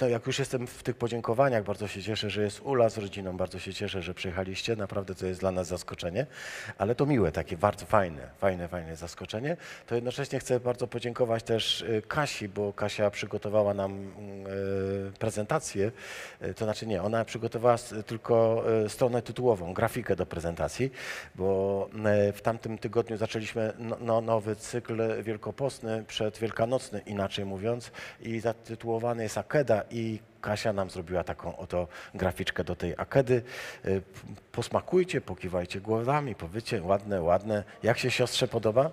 to jak już jestem w tych podziękowaniach, bardzo się cieszę, że jest Ula z rodziną, bardzo się cieszę, że przyjechaliście, naprawdę to jest dla nas zaskoczenie, ale to miłe, takie bardzo fajne, fajne, fajne zaskoczenie. To jednocześnie chcę bardzo podziękować też y, Kasi, bo Kasia przygotowała nam y, prezentację, Y, to znaczy nie, ona przygotowała tylko stronę tytułową, grafikę do prezentacji, bo w tamtym tygodniu zaczęliśmy no, no, nowy cykl wielkopostny, przedwielkanocny inaczej mówiąc i zatytułowany jest Akeda i Kasia nam zrobiła taką oto graficzkę do tej Akedy. Y, Posmakujcie, pokiwajcie głowami, powiecie ładne, ładne. Jak się siostrze podoba?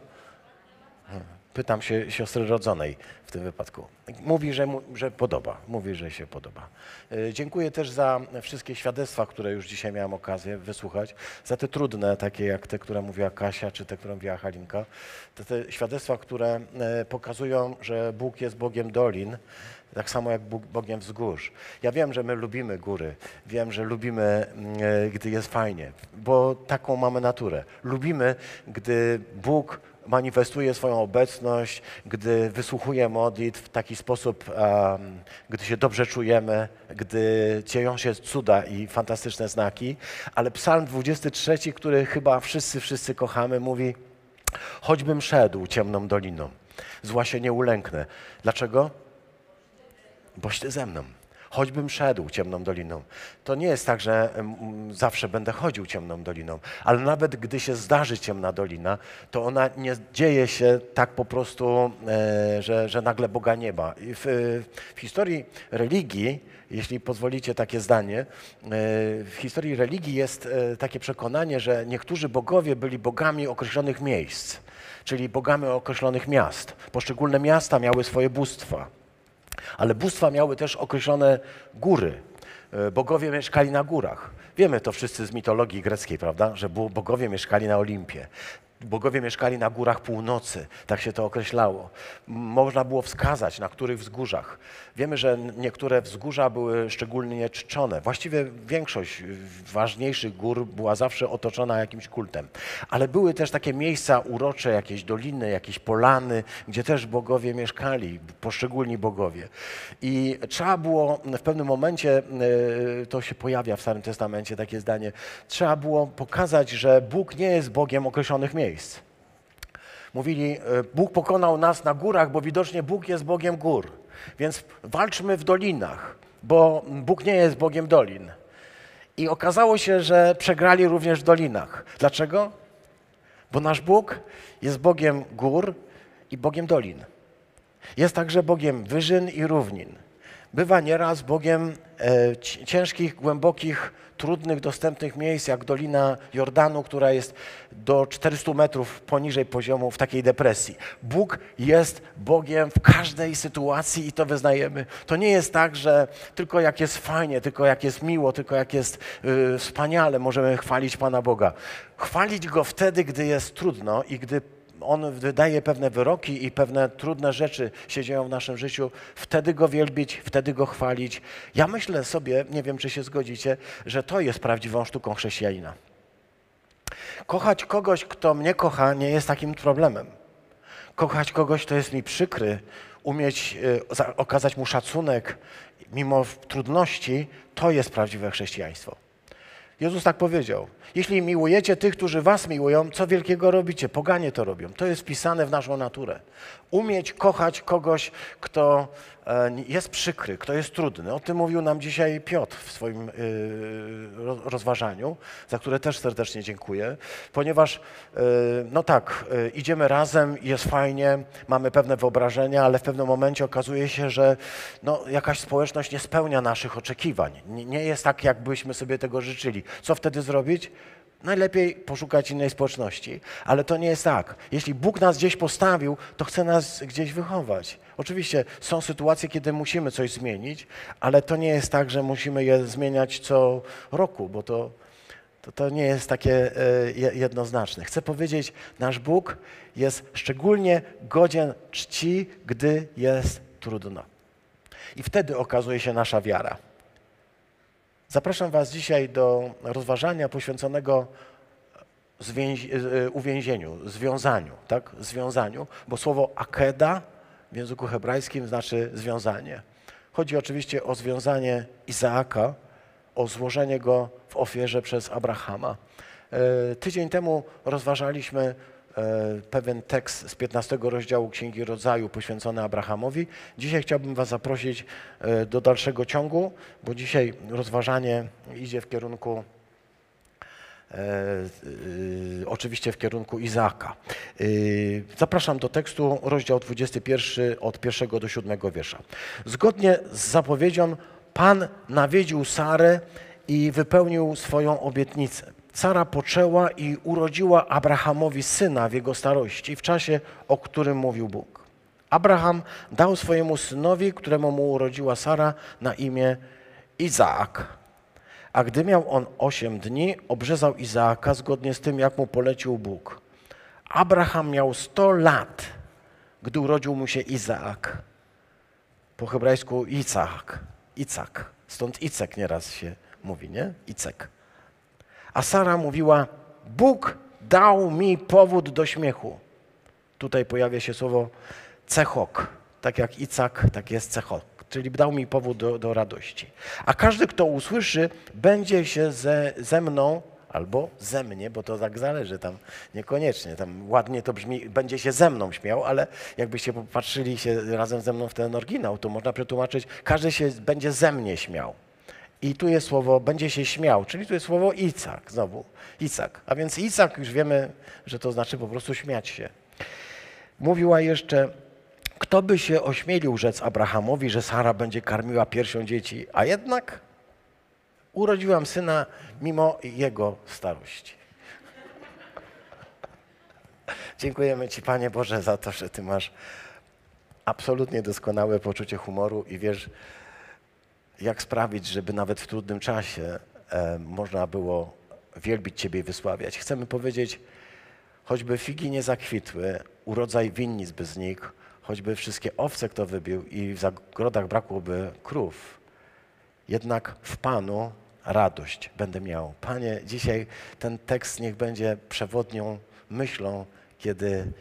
Pytam się siostry rodzonej w tym wypadku. Mówi, że, że podoba. Mówi, że się podoba. Y, Dziękuję też za wszystkie świadectwa, które już dzisiaj miałem okazję wysłuchać. Za te trudne, takie jak te, które mówiła Kasia, czy te, które mówiła Halinka. Te świadectwa, które e, pokazują, że Bóg jest Bogiem dolin, tak samo jak Bogiem wzgórz. Ja wiem, że my lubimy góry. Wiem, że lubimy, mm, e, gdy jest fajnie, bo taką mamy naturę. Lubimy, gdy Bóg manifestuje swoją obecność, gdy wysłuchuje modlitw w taki sposób, em, gdy się dobrze czujemy, gdy dzieją się cuda i fantastyczne znaki. Ale Psalm 23, który chyba wszyscy, wszyscy kochamy, mówi: Choćbym szedł ciemną doliną, zła się nie ulęknę. Dlaczego? Boś ty ze mną. Choćbym szedł ciemną doliną. To nie jest tak, że zawsze będę chodził ciemną doliną, ale nawet gdy się zdarzy ciemna dolina, to ona nie dzieje się tak po prostu, e, że, że nagle Boga nie ma. W, w historii religii, jeśli pozwolicie takie zdanie, e, w historii religii jest e, takie przekonanie, że niektórzy bogowie byli bogami określonych miejsc, czyli bogami określonych miast. Poszczególne miasta miały swoje bóstwa. Ale bóstwa miały też określone góry. E, Bogowie mieszkali na górach. Wiemy to wszyscy z mitologii greckiej, prawda? Że bogowie mieszkali na Olimpie. Bogowie mieszkali na górach północy, tak się to określało. Można było wskazać, na których wzgórzach. Wiemy, że niektóre wzgórza były szczególnie czczone. Właściwie większość ważniejszych gór była zawsze otoczona jakimś kultem. Ale były też takie miejsca urocze, jakieś doliny, jakieś polany, gdzie też bogowie mieszkali, poszczególni bogowie. I trzeba było w pewnym momencie, y, to się pojawia w Starym Testamencie takie zdanie, trzeba było pokazać, że Bóg nie jest Bogiem określonych miejsc. Mówili, e, Bóg pokonał nas na górach, bo widocznie Bóg jest Bogiem gór. Więc walczmy w dolinach, bo Bóg nie jest Bogiem dolin. I okazało się, że przegrali również w dolinach. Dlaczego? Bo nasz Bóg jest Bogiem gór i Bogiem dolin. Jest także Bogiem wyżyn i równin. Bywa nieraz Bogiem e, ci- ciężkich, głębokich, trudnych, dostępnych miejsc, jak Dolina Jordanu, która jest do 400 metrów poniżej poziomu w takiej depresji. Bóg jest Bogiem w każdej sytuacji i to wyznajemy. To nie jest tak, że tylko jak jest fajnie, tylko jak jest miło, tylko jak jest y, wspaniale, możemy chwalić Pana Boga. Chwalić Go wtedy, gdy jest trudno i gdy on wydaje pewne wyroki i pewne trudne rzeczy się dzieją w naszym życiu, wtedy go wielbić, wtedy go chwalić. Ja myślę sobie, nie wiem czy się zgodzicie, że to jest prawdziwą sztuką chrześcijanina. Kochać kogoś, kto mnie kocha, nie jest takim problemem. Kochać kogoś, kto jest mi przykry, umieć y, za- okazać mu szacunek mimo trudności, to jest prawdziwe chrześcijaństwo. Jezus tak powiedział. Jeśli miłujecie tych, którzy was miłują, co wielkiego robicie? Poganie to robią. To jest wpisane w naszą naturę. Umieć kochać kogoś, kto jest przykry, kto jest trudny. O tym mówił nam dzisiaj Piotr w swoim y, ro- rozważaniu, za które też serdecznie dziękuję, ponieważ, y, no tak, y, idziemy razem, jest fajnie, mamy pewne wyobrażenia, ale w pewnym momencie okazuje się, że no, jakaś społeczność nie spełnia naszych oczekiwań. Nie jest tak, jakbyśmy sobie tego życzyli. Co wtedy zrobić? Najlepiej poszukać innej społeczności. Ale to nie jest tak. Jeśli Bóg nas gdzieś postawił, to chce nas gdzieś wychować. Oczywiście są sytuacje, kiedy musimy coś zmienić, ale to nie jest tak, że musimy je zmieniać co roku, bo to, to, to nie jest takie e, je- jednoznaczne. Chcę powiedzieć, nasz Bóg jest szczególnie godzien czci, gdy jest trudno. I wtedy okazuje się nasza wiara. Zapraszam Was dzisiaj do rozważania poświęconego zwięzi- e, uwięzieniu, związaniu, tak? Związaniu, bo słowo akeda w języku hebrajskim znaczy związanie. Chodzi oczywiście o związanie Izaaka, o złożenie go w ofierze przez Abrahama. E, tydzień temu rozważaliśmy e, pewien tekst z 15 rozdziału Księgi Rodzaju poświęcony Abrahamowi. Dzisiaj chciałbym Was zaprosić e, do dalszego ciągu, bo dzisiaj rozważanie idzie w kierunku oczywiście w kierunku Izaaka. Zapraszam do tekstu, rozdział 21 od 1 do 7 wiersza. Zgodnie z zapowiedzią Pan nawiedził Sarę i wypełnił swoją obietnicę. Sara poczęła i urodziła Abrahamowi syna w jego starości, w czasie, o którym mówił Bóg. Abraham dał swojemu synowi, któremu mu urodziła Sara, na imię Izaak. A gdy miał on osiem dni, obrzezał Izaaka zgodnie z tym, jak mu polecił Bóg. Abraham miał sto lat, gdy urodził mu się Izaak. Po hebrajsku Icak. Icak. Stąd Icek nieraz się mówi, nie? Icek. A Sara mówiła: Bóg dał mi powód do śmiechu. Tutaj pojawia się słowo cechok. Tak jak Icak, tak jest cechok. Czyli dał mi powód do, do radości. A każdy, kto usłyszy, będzie się ze, ze mną albo ze mnie, bo to tak zależy, tam niekoniecznie, tam ładnie to brzmi, będzie się ze mną śmiał, ale jakbyście popatrzyli się razem ze mną w ten oryginał, to można przetłumaczyć, każdy się będzie ze mnie śmiał. I tu jest słowo, będzie się śmiał, czyli tu jest słowo Icak, znowu, Icak. A więc Icak już wiemy, że to znaczy po prostu śmiać się. Mówiła jeszcze, kto by się ośmielił rzec Abrahamowi, że Sara będzie karmiła piersią dzieci, a jednak urodziłam syna mimo jego starości. Dziękujemy Ci, Panie Boże, za to, że Ty masz absolutnie doskonałe poczucie humoru i wiesz, jak sprawić, żeby nawet w trudnym czasie e, można było wielbić Ciebie i wysławiać. Chcemy powiedzieć, choćby figi nie zakwitły, urodzaj winnic by znikł, choćby wszystkie owce kto wybił i w zagrodach brakłoby krów, jednak w Panu radość będę miał. Panie, dzisiaj ten tekst niech będzie przewodnią myślą, kiedy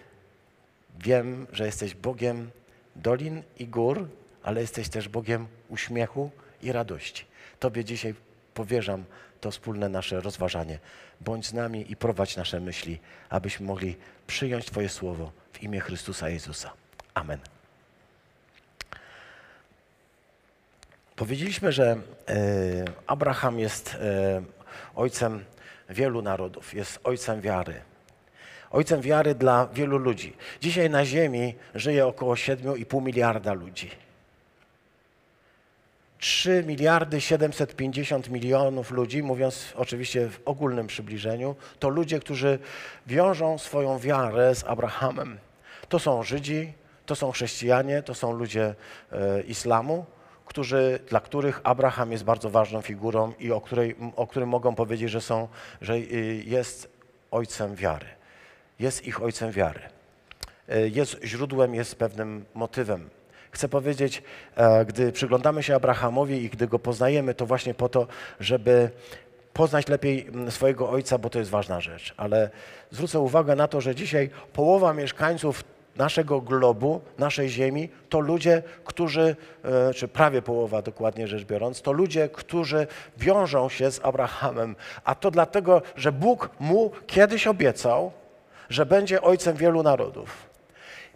wiem, że jesteś Bogiem dolin i gór, ale jesteś też Bogiem uśmiechu i radości. Tobie dzisiaj powierzam to wspólne nasze rozważanie. Bądź z nami i prowadź nasze myśli, abyśmy mogli przyjąć Twoje słowo w imię Chrystusa Jezusa. Amen. Powiedzieliśmy, że e, Abraham jest e, ojcem wielu narodów, jest ojcem wiary. Ojcem wiary dla wielu ludzi. Dzisiaj na Ziemi żyje około 7,5 miliarda ludzi. 3 miliardy 750 milionów ludzi, mówiąc oczywiście w ogólnym przybliżeniu, to ludzie, którzy wiążą swoją wiarę z Abrahamem. To są Żydzi, to są chrześcijanie, to są ludzie e, islamu, którzy, dla których Abraham jest bardzo ważną figurą i o, której, o którym mogą powiedzieć, że, są, że y, jest ojcem wiary. Jest ich ojcem wiary. E, jest źródłem, jest pewnym motywem Chcę powiedzieć, e, gdy przyglądamy się Abrahamowi i gdy go poznajemy, to właśnie po to, żeby poznać lepiej mm, swojego ojca, bo to jest ważna rzecz. Ale zwrócę uwagę na to, że dzisiaj połowa mieszkańców naszego globu, naszej ziemi, to ludzie, którzy, e, czy prawie połowa dokładnie rzecz biorąc, to ludzie, którzy wiążą się z Abrahamem. A to dlatego, że Bóg mu kiedyś obiecał, że będzie ojcem wielu narodów.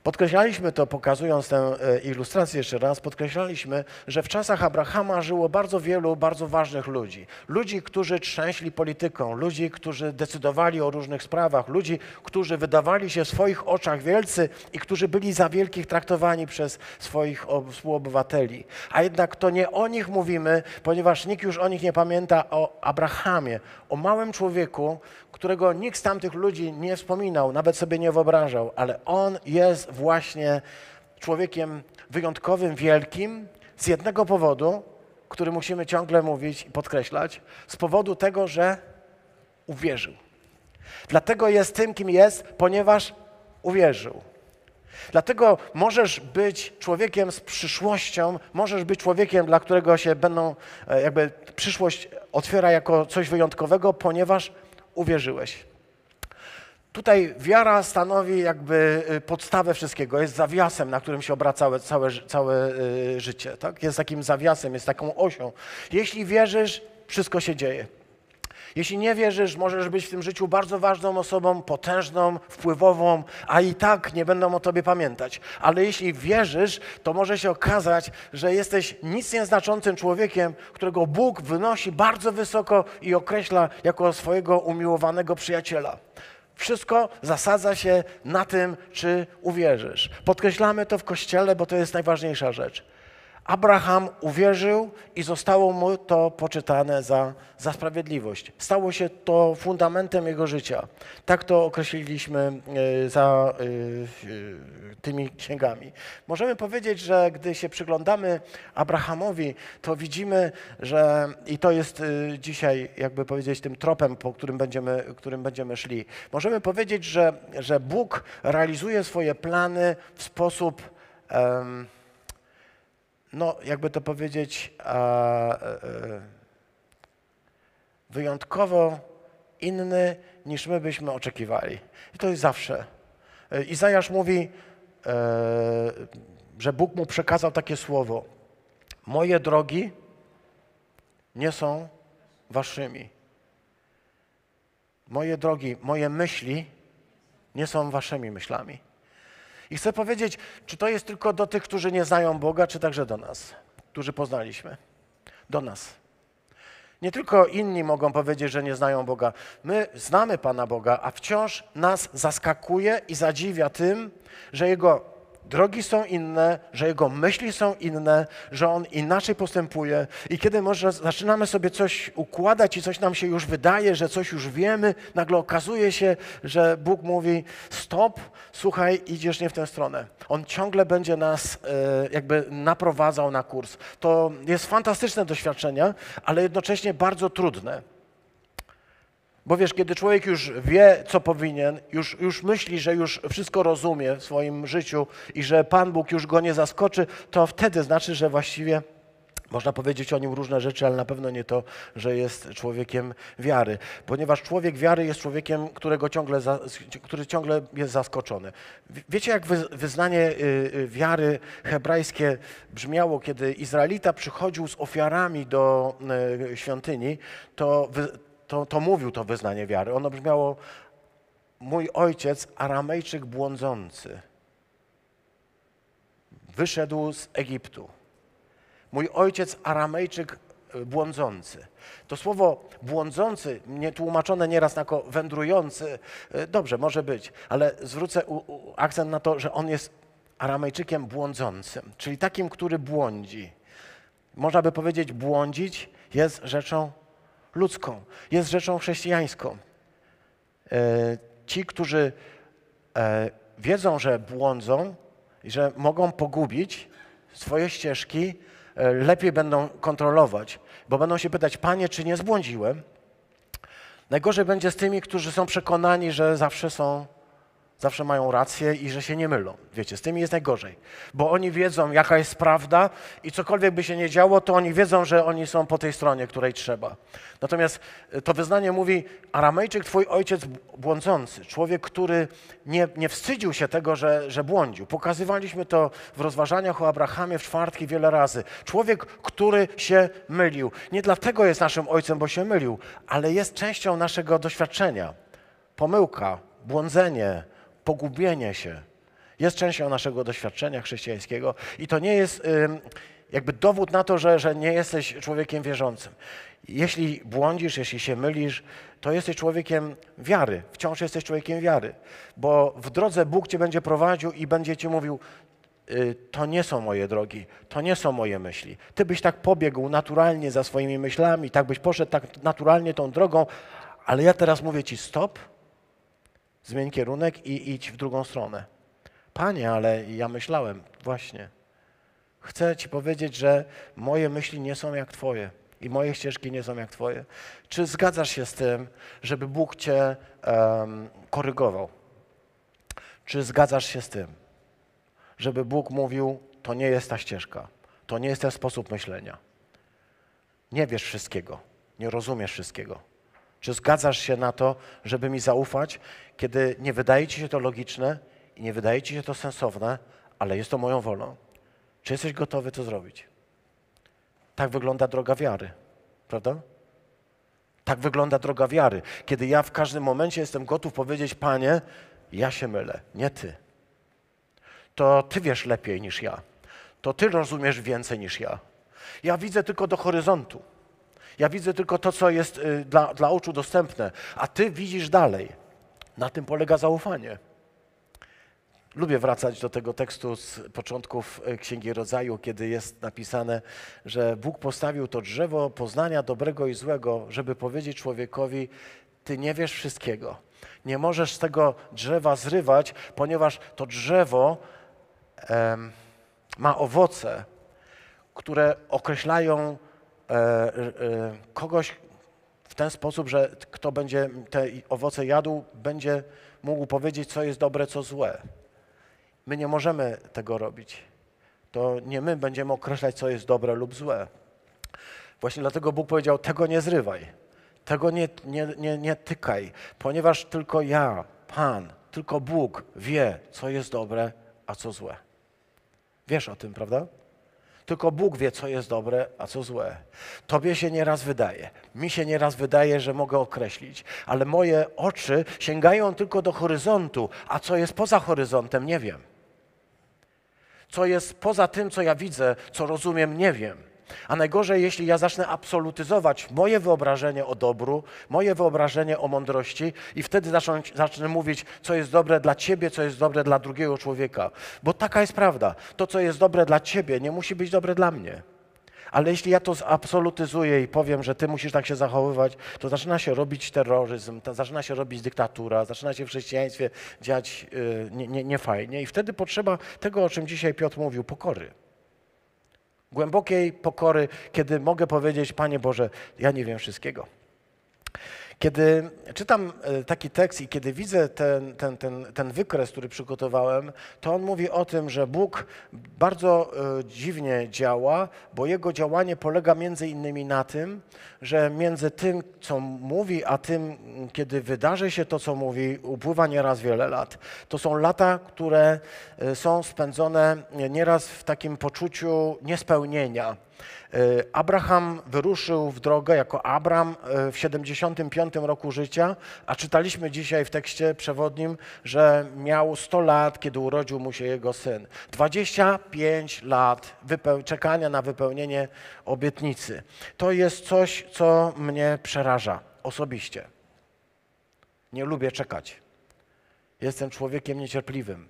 Podkreślaliśmy to, pokazując tę e, ilustrację jeszcze raz, podkreślaliśmy, że w czasach Abrahama żyło bardzo wielu bardzo ważnych ludzi. Ludzi, którzy trzęśli polityką, ludzi, którzy decydowali o różnych sprawach, ludzi, którzy wydawali się w swoich oczach wielcy i którzy byli za wielkich traktowani przez swoich współobywateli. A jednak to nie o nich mówimy, ponieważ nikt już o nich nie pamięta, o Abrahamie, o małym człowieku, którego nikt z tamtych ludzi nie wspominał, nawet sobie nie wyobrażał, ale on jest właśnie człowiekiem wyjątkowym, wielkim z jednego powodu, który musimy ciągle mówić i podkreślać, z powodu tego, że uwierzył. Dlatego jest tym, kim jest, ponieważ uwierzył. Dlatego możesz być człowiekiem z przyszłością, możesz być człowiekiem, dla którego się będą, e, jakby przyszłość otwiera jako coś wyjątkowego, ponieważ uwierzyłeś. Tutaj wiara stanowi jakby y, podstawę wszystkiego, jest zawiasem, na którym się obraca całe, całe, y, życie. Tak? Jest takim zawiasem, jest taką osią. Jeśli wierzysz, wszystko się dzieje. Jeśli nie wierzysz, możesz być w tym życiu bardzo ważną osobą, potężną, wpływową, a i tak nie będą o tobie pamiętać. Ale jeśli wierzysz, to może się okazać, że jesteś nic nieznaczącym człowiekiem, którego Bóg wynosi bardzo wysoko i określa jako swojego umiłowanego przyjaciela. Wszystko zasadza się na tym, czy uwierzysz. Podkreślamy to w kościele, bo to jest najważniejsza rzecz. Abraham uwierzył i zostało mu to poczytane za, za sprawiedliwość. Stało się to fundamentem jego życia. Tak to określiliśmy e, za e, e, tymi księgami. Możemy powiedzieć, że gdy się przyglądamy Abrahamowi, to widzimy, że i to jest dzisiaj, jakby powiedzieć, tym tropem, po którym będziemy, którym będziemy szli. Możemy powiedzieć, że, że Bóg realizuje swoje plany w sposób. Um, no jakby to powiedzieć, e, e, wyjątkowo inny niż my byśmy oczekiwali. I to jest zawsze. E, Izajasz mówi, że Bóg mu przekazał takie słowo: Moje drogi nie są waszymi. Moje drogi, moje myśli nie są waszymi myślami. I chcę powiedzieć, czy to jest tylko do tych, którzy nie znają Boga, czy także do nas, którzy poznaliśmy. Do nas. Nie tylko inni mogą powiedzieć, że nie znają Boga. My znamy Pana Boga, a wciąż nas zaskakuje i zadziwia tym, że Jego drogi są inne, że jego myśli są inne, że on inaczej postępuje. I kiedy może zaczynamy sobie coś układać i coś nam się już wydaje, że coś już wiemy, nagle okazuje się, że Bóg mówi: Stop, słuchaj, idziesz nie w tę stronę. On ciągle będzie nas e, jakby naprowadzał na kurs. To jest fantastyczne doświadczenie, ale jednocześnie bardzo trudne. Bo wiesz, kiedy człowiek już wie, co powinien, już, już myśli, że już wszystko rozumie w swoim życiu i że Pan Bóg już go nie zaskoczy, to wtedy znaczy, że właściwie można powiedzieć o nim różne rzeczy, ale na pewno nie to, że jest człowiekiem wiary. Ponieważ człowiek wiary jest człowiekiem, którego ciągle za, który ciągle jest zaskoczony. Wiecie, jak wyznanie y, y, wiary hebrajskie brzmiało, kiedy Izraelita przychodził z ofiarami do y, świątyni, to to, to mówił to wyznanie wiary. Ono brzmiało, mój ojciec, aramejczyk błądzący, wyszedł z Egiptu. Mój ojciec, aramejczyk e, błądzący. To słowo błądzący, nie tłumaczone nieraz jako wędrujący, e, dobrze, może być, ale zwrócę u, u, akcent na to, że on jest aramejczykiem błądzącym, czyli takim, który błądzi. Można by powiedzieć, błądzić jest rzeczą ludzką, jest rzeczą chrześcijańską. E, ci, którzy e, wiedzą, że błądzą i że mogą pogubić swoje ścieżki, e, lepiej będą kontrolować, bo będą się pytać, Panie, czy nie zbłądziłem? Najgorzej będzie z tymi, którzy są przekonani, że zawsze są zawsze mają rację i że się nie mylą. Wiecie, z tymi jest najgorzej, bo oni wiedzą, jaka jest prawda i cokolwiek by się nie działo, to oni wiedzą, że oni są po tej stronie, której trzeba. Natomiast e, to wyznanie mówi, Aramejczyk, twój ojciec błądzący, człowiek, który nie, nie wstydził się tego, że, że błądził. Pokazywaliśmy to w rozważaniach o Abrahamie w czwartki wiele razy. Człowiek, który się mylił. Nie dlatego jest naszym ojcem, bo się mylił, ale jest częścią naszego doświadczenia. Pomyłka, błądzenie, pogubienie się jest częścią naszego doświadczenia chrześcijańskiego i to nie jest jakby dowód na to, że, że nie jesteś człowiekiem wierzącym. Jeśli błądzisz, jeśli się mylisz, to jesteś człowiekiem wiary, wciąż jesteś człowiekiem wiary, bo w drodze Bóg cię będzie prowadził i będzie ci mówił, y, to nie są moje drogi, to nie są moje myśli. Ty byś tak pobiegł naturalnie za swoimi myślami, tak byś poszedł tak naturalnie tą drogą, ale ja teraz mówię ci stop, Zmień kierunek i idź w drugą stronę. Panie, ale ja myślałem, właśnie. Chcę Ci powiedzieć, że moje myśli nie są jak Twoje i moje ścieżki nie są jak Twoje. Czy zgadzasz się z tym, żeby Bóg Cię um, korygował? Czy zgadzasz się z tym, żeby Bóg mówił, to nie jest ta ścieżka, to nie jest ten sposób myślenia? Nie wiesz wszystkiego, nie rozumiesz wszystkiego. Czy zgadzasz się na to, żeby mi zaufać, kiedy nie wydaje ci się to logiczne i nie wydaje ci się to sensowne, ale jest to moją wolą? Czy jesteś gotowy to zrobić? Tak wygląda droga wiary, prawda? Tak wygląda droga wiary, kiedy ja w każdym momencie jestem gotów powiedzieć: Panie, ja się mylę, nie ty. To ty wiesz lepiej niż ja. To ty rozumiesz więcej niż ja. Ja widzę tylko do horyzontu. Ja widzę tylko to, co jest y, dla, dla oczu dostępne, a ty widzisz dalej. Na tym polega zaufanie. Lubię wracać do tego tekstu z początków y, Księgi Rodzaju, kiedy jest napisane, że Bóg postawił to drzewo poznania dobrego i złego, żeby powiedzieć człowiekowi: Ty nie wiesz wszystkiego. Nie możesz z tego drzewa zrywać, ponieważ to drzewo em, ma owoce, które określają kogoś w ten sposób, że kto będzie te owoce jadł, będzie mógł powiedzieć, co jest dobre, co złe. My nie możemy tego robić. To nie my będziemy określać, co jest dobre lub złe. Właśnie dlatego Bóg powiedział: Tego nie zrywaj, tego nie, nie, nie, nie tykaj, ponieważ tylko ja, Pan, tylko Bóg wie, co jest dobre, a co złe. Wiesz o tym, prawda? Tylko Bóg wie, co jest dobre, a co złe. Tobie się nieraz wydaje, mi się nieraz wydaje, że mogę określić, ale moje oczy sięgają tylko do horyzontu, a co jest poza horyzontem, nie wiem. Co jest poza tym, co ja widzę, co rozumiem, nie wiem. A najgorzej, jeśli ja zacznę absolutyzować moje wyobrażenie o dobru, moje wyobrażenie o mądrości i wtedy zacznę, zacznę mówić, co jest dobre dla ciebie, co jest dobre dla drugiego człowieka. Bo taka jest prawda. To, co jest dobre dla ciebie, nie musi być dobre dla mnie. Ale jeśli ja to absolutyzuję i powiem, że ty musisz tak się zachowywać, to zaczyna się robić terroryzm, zaczyna się robić dyktatura, zaczyna się w chrześcijaństwie dziać yy, niefajnie. Nie, nie I wtedy potrzeba tego, o czym dzisiaj Piotr mówił, pokory głębokiej pokory, kiedy mogę powiedzieć, Panie Boże, ja nie wiem wszystkiego. Kiedy czytam e, taki tekst i kiedy widzę ten, ten, ten, ten wykres, który przygotowałem, to on mówi o tym, że Bóg bardzo e, dziwnie działa, bo jego działanie polega między innymi na tym, że między tym, co mówi, a tym, kiedy wydarzy się to, co mówi, upływa nieraz wiele lat. To są lata, które e, są spędzone nieraz w takim poczuciu niespełnienia Abraham wyruszył w drogę jako Abram e, w 75 roku życia, a czytaliśmy dzisiaj w tekście przewodnim, że miał 100 lat, kiedy urodził mu się jego syn. 25 lat czekania na wypełnienie obietnicy. To jest coś, co mnie przeraża osobiście. Nie lubię czekać. Jestem człowiekiem niecierpliwym.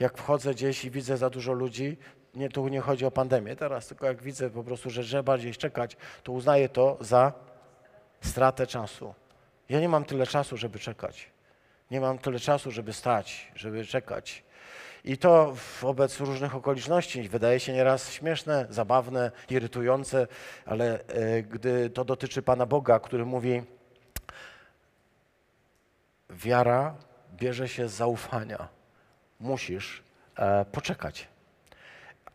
Jak wchodzę gdzieś i widzę za dużo ludzi, nie, tu nie chodzi o pandemię teraz, tylko jak widzę po prostu, że trzeba bardziej czekać, to uznaję to za stratę czasu. Ja nie mam tyle czasu, żeby czekać. Nie mam tyle czasu, żeby stać, żeby czekać. I to wobec różnych okoliczności wydaje się nieraz śmieszne, zabawne, irytujące, ale e, gdy to dotyczy Pana Boga, który mówi, wiara bierze się z zaufania. Musisz e, poczekać.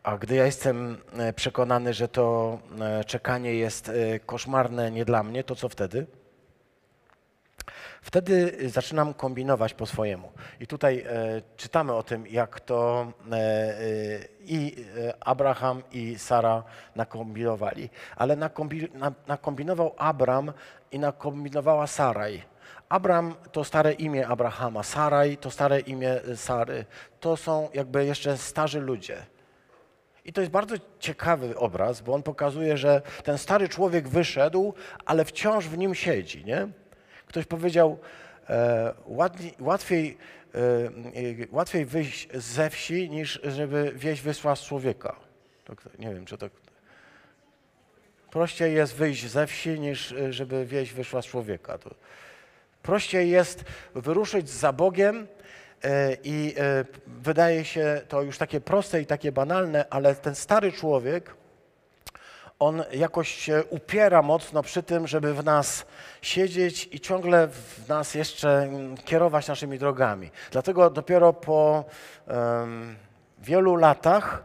A gdy ja jestem e, przekonany, że to e, czekanie jest e, koszmarne nie dla mnie, to co wtedy? Wtedy zaczynam kombinować po swojemu. I tutaj e, czytamy o tym, jak to e, e, i Abraham i Sara nakombinowali. Ale nakombi, na, nakombinował Abram i nakombinowała Saraj. Abram to stare imię Abrahama, Saraj to stare imię Sary. To są jakby jeszcze starzy ludzie. I to jest bardzo ciekawy obraz, bo on pokazuje, że ten stary człowiek wyszedł, ale wciąż w nim siedzi. Nie? Ktoś powiedział, e, łatwiej, e, łatwiej wyjść ze wsi, niż żeby wieść wysła z człowieka. Nie wiem, czy to... Prościej jest wyjść ze wsi, niż e, żeby wieść wyszła z człowieka. To prościej jest wyruszyć za Bogiem, I e, wydaje się to już takie proste i takie banalne, ale ten stary człowiek, on jakoś się upiera mocno przy tym, żeby w nas siedzieć i ciągle w nas jeszcze kierować naszymi drogami. Dlatego dopiero po um, wielu latach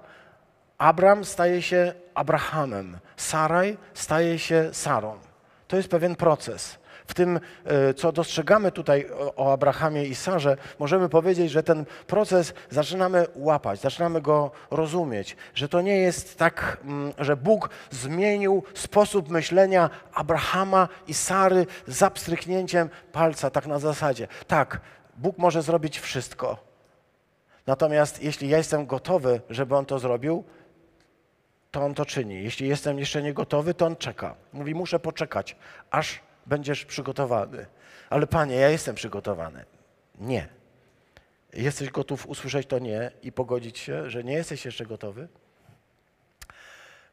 Abram staje się Abrahamem, Saraj staje się Sarą. To jest pewien proces. W tym, e, co dostrzegamy tutaj o- Abrahamie i Sarze, możemy powiedzieć, że ten proces zaczynamy łapać, zaczynamy go rozumieć, że to nie jest tak, mm, że Bóg zmienił sposób myślenia Abrahama i Sary za pstryknięciem palca, tak na zasadzie. Tak, Bóg może zrobić wszystko. Natomiast jeśli ja jestem gotowy, żeby On to zrobił, to On to czyni. Jeśli jestem jeszcze nie gotowy, to On czeka. Mówi, muszę poczekać, aż będziesz przygotowany. Ale Panie, ja jestem przygotowany. Nie. Jesteś gotów usłyszeć to nie i pogodzić się, że nie jesteś jeszcze gotowy?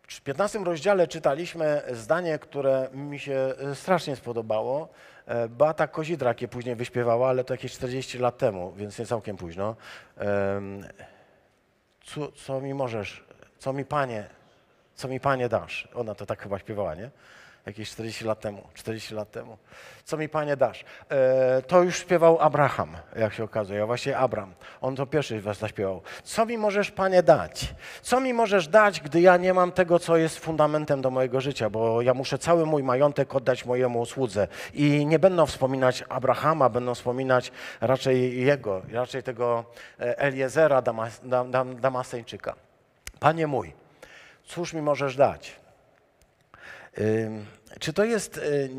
W 15 rozdziale czytaliśmy zdanie, które mi się e, strasznie spodobało. E, Beata Kozidrak je później wyśpiewała, ale to jakieś 40 lat temu, więc nie całkiem późno. Co, co mi możesz, co mi Panie, co mi Panie dasz? Ona to tak chyba śpiewała, nie? Jakieś 40 lat temu, 40 lat temu. Co mi Panie dasz? E, to już śpiewał Abraham, jak się okazuje, a właściwie Abram. On to pierwszy was zaśpiewał. Co mi możesz Panie dać? Co mi możesz dać, gdy ja nie mam tego, co jest fundamentem do mojego życia? Bo ja muszę cały mój majątek oddać mojemu słudze. I nie będą wspominać Abrahama, będą wspominać raczej jego, raczej tego e, Eliezera Damas, Dam, Dam, Damaseńczyka. Panie mój, cóż mi możesz dać? Czy to jest, y,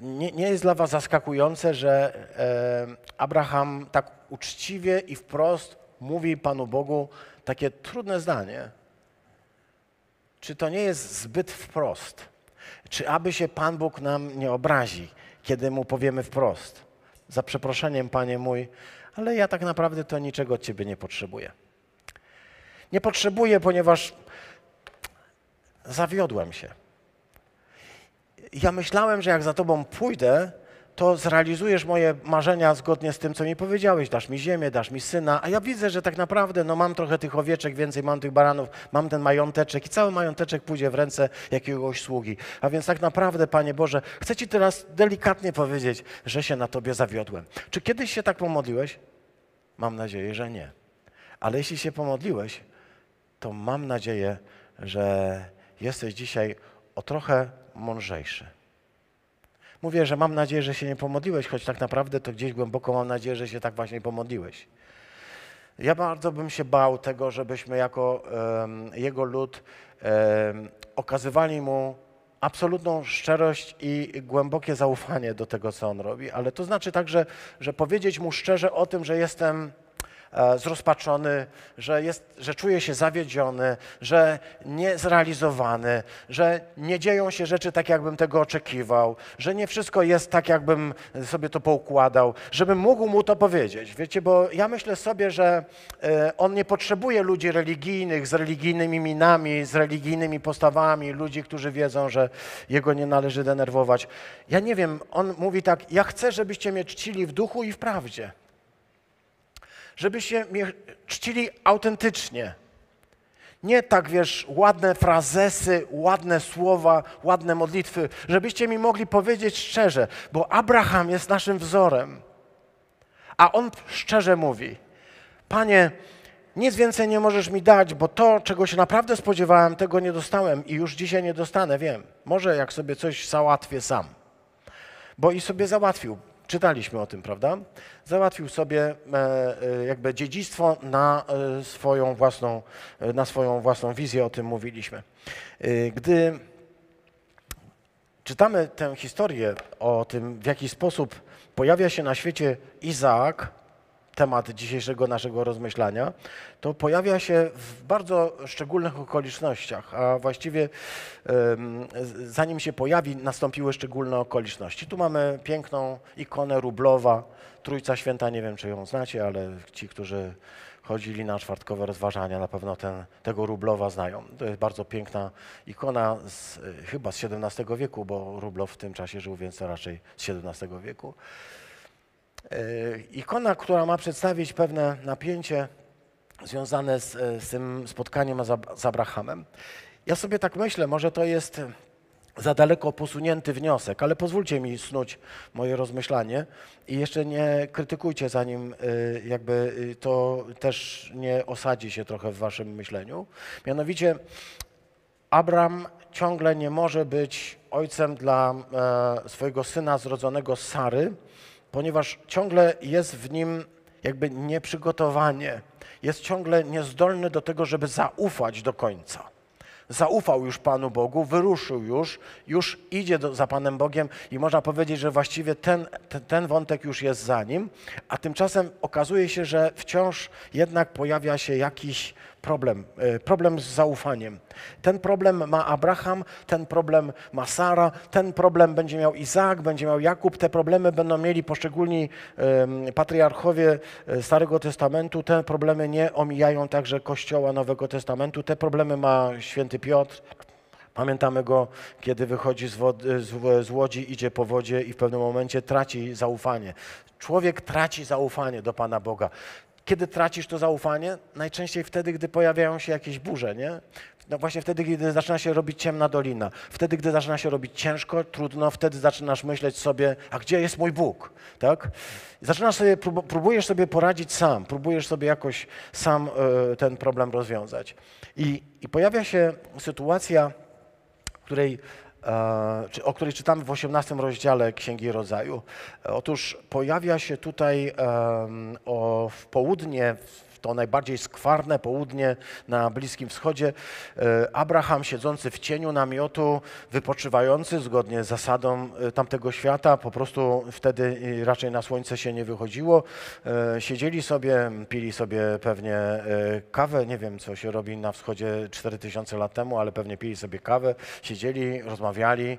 nie, nie jest dla Was zaskakujące, że e, Abraham tak uczciwie i wprost mówi Panu Bogu takie trudne zdanie? Czy to nie jest zbyt wprost? Czy aby się Pan Bóg nam nie obrazi, kiedy mu powiemy wprost? Za przeproszeniem, Panie mój, ale ja tak naprawdę to niczego od Ciebie nie potrzebuję. Nie potrzebuję, ponieważ zawiodłem się ja myślałem, że jak za tobą pójdę, to zrealizujesz moje marzenia zgodnie z tym, co mi powiedziałeś. Dasz mi ziemię, dasz mi syna, a ja widzę, że tak naprawdę no, mam trochę tych owieczek, więcej mam tych baranów, mam ten mająteczek i cały mająteczek pójdzie w ręce jakiegoś sługi. A więc tak naprawdę, Panie Boże, chcę Ci teraz delikatnie powiedzieć, że się na Tobie zawiodłem. Czy kiedyś się tak pomodliłeś? Mam nadzieję, że nie. Ale jeśli się pomodliłeś, to mam nadzieję, że jesteś dzisiaj o trochę mądrzejszy. Mówię, że mam nadzieję, że się nie pomodliłeś, choć tak naprawdę to gdzieś głęboko mam nadzieję, że się tak właśnie pomodliłeś. Ja bardzo bym się bał tego, żebyśmy jako em, Jego lud em, okazywali Mu absolutną szczerość i głębokie zaufanie do tego, co On robi, ale to znaczy także, że powiedzieć Mu szczerze o tym, że jestem zrozpaczony, że, jest, że czuję się zawiedziony, że niezrealizowany, że nie dzieją się rzeczy tak, jakbym tego oczekiwał, że nie wszystko jest tak, jakbym sobie to poukładał, żebym mógł mu to powiedzieć. Wiecie, bo ja myślę sobie, że e, on nie potrzebuje ludzi religijnych, z religijnymi minami, z religijnymi postawami, ludzi, którzy wiedzą, że jego nie należy denerwować. Ja nie wiem, on mówi tak, ja chcę, żebyście mnie czcili w duchu i w prawdzie żebyście mnie czcili autentycznie. Nie tak, wiesz, ładne frazesy, ładne słowa, ładne modlitwy, żebyście mi mogli powiedzieć szczerze, bo Abraham jest naszym wzorem. A on szczerze mówi: Panie, nic więcej nie możesz mi dać, bo to, czego się naprawdę spodziewałem, tego nie dostałem i już dzisiaj nie dostanę, wiem. Może jak sobie coś załatwię sam. Bo i sobie załatwił. Czytaliśmy o tym, prawda? Załatwił sobie e, e, jakby dziedzictwo na e, swoją własną, na swoją własną wizję, o tym mówiliśmy. Gdy czytamy tę historię o tym, w jaki sposób pojawia się na świecie Izaak, temat dzisiejszego naszego rozmyślania, to pojawia się w bardzo szczególnych okolicznościach, a właściwie zanim się pojawi, nastąpiły szczególne okoliczności. Tu mamy piękną ikonę Rublowa, Trójca Święta, nie wiem czy ją znacie, ale ci, którzy chodzili na czwartkowe rozważania, na pewno ten, tego Rublowa znają. To jest bardzo piękna ikona, z, chyba z XVII wieku, bo Rublow w tym czasie żył, więc raczej z XVII wieku. E, Ikona, która ma przedstawić pewne napięcie związane z, e, z tym spotkaniem z Ab- z Abrahamem. Ja sobie tak myślę, może to jest za daleko posunięty wniosek, ale pozwólcie mi snuć moje rozmyślanie i jeszcze nie krytykujcie, zanim y, jakby to też nie osadzi się trochę w waszym myśleniu. Mianowicie Abraham ciągle nie może być ojcem dla e, swojego syna zrodzonego z Sary, ponieważ ciągle jest w nim jakby nieprzygotowanie. Jest ciągle niezdolny do tego, żeby zaufać do końca. Zaufał już Panu Bogu, wyruszył już, już idzie do, za Panem Bogiem i można powiedzieć, że właściwie ten, ten, ten wątek już jest za nim, a tymczasem okazuje się, że wciąż jednak pojawia się jakiś problem, e, problem z zaufaniem. Ten problem ma Abraham, ten problem ma Sara, ten problem będzie miał Izaak, będzie miał Jakub, te problemy będą mieli poszczególni patriarchowie e, Starego Testamentu, te problemy nie omijają także Kościoła Nowego Testamentu, te problemy ma święty Piotr, Pamiętamy go, kiedy wychodzi z, wody, z, z, łodzi, idzie po wodzie i w pewnym momencie traci zaufanie. Człowiek traci zaufanie do Pana Boga. Kiedy tracisz to zaufanie? Najczęściej wtedy, gdy pojawiają się jakieś burze, nie? No właśnie wtedy, kiedy zaczyna się robić ciemna dolina, wtedy, gdy zaczyna się robić ciężko, trudno, wtedy zaczynasz myśleć sobie, a gdzie jest mój Bóg, tak? Zaczynasz sobie, próbujesz sobie poradzić sam, próbujesz sobie jakoś sam y, ten problem rozwiązać. I, I pojawia się sytuacja, w której E, o której czytamy w 18 rozdziale Księgi Rodzaju. Otóż pojawia się tutaj w południe, to najbardziej skwarne południe na Bliskim Wschodzie. E, Abraham siedzący w cieniu namiotu, wypoczywający zgodnie z zasadą e, tamtego świata, po prostu wtedy raczej na słońce się nie wychodziło. E, siedzieli sobie, pili sobie pewnie kawę, nie wiem co się robi na wschodzie 4000 lat temu, ale pewnie pili sobie kawę, siedzieli, rozmawiali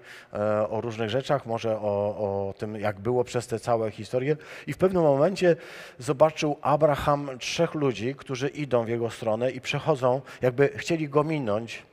o różnych rzeczach, może o, o tym, jak było przez te całe historie. I w pewnym momencie zobaczył Abraham trzech ludzi, ludzi, którzy idą w jego stronę i przechodzą, jakby chcieli go minąć,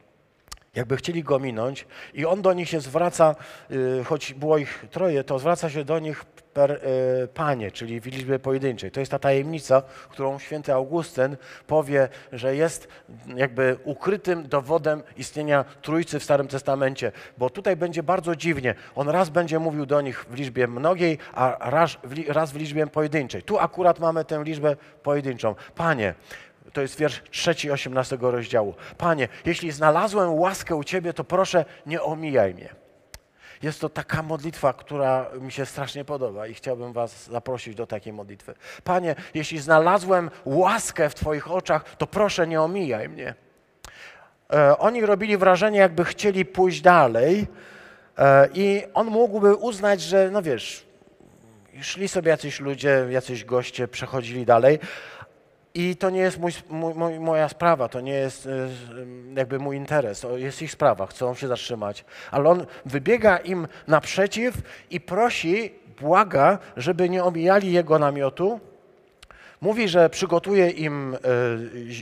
jakby chcieli go minąć i on do nich się zwraca, y, choć było ich troje, to zwraca się do nich per y, panie, czyli w liczbie pojedynczej. To jest ta tajemnica, którą święty Augustyn powie, że jest jakby ukrytym dowodem istnienia Trójcy w Starym Testamencie, bo tutaj będzie bardzo dziwnie. On raz będzie mówił do nich w liczbie mnogiej, a raz w, raz w liczbie pojedynczej. Tu akurat mamy tę liczbę pojedynczą. Panie, to jest wiersz trzeci 18 rozdziału. Panie, jeśli znalazłem łaskę u Ciebie, to proszę nie omijaj mnie. Jest to taka modlitwa, która mi się strasznie podoba i chciałbym Was zaprosić do takiej modlitwy. Panie, jeśli znalazłem łaskę w Twoich oczach, to proszę nie omijaj mnie. E, oni robili wrażenie, jakby chcieli pójść dalej e, i on mógłby uznać, że no wiesz, szli sobie jacyś ludzie, jacyś goście, przechodzili dalej, i to nie jest mój, mój, moja sprawa, to nie jest e, jakby mój interes, to jest ich sprawa, chcą się zatrzymać. Ale on wybiega im naprzeciw i prosi, błaga, żeby nie omijali jego namiotu. Mówi, że przygotuje im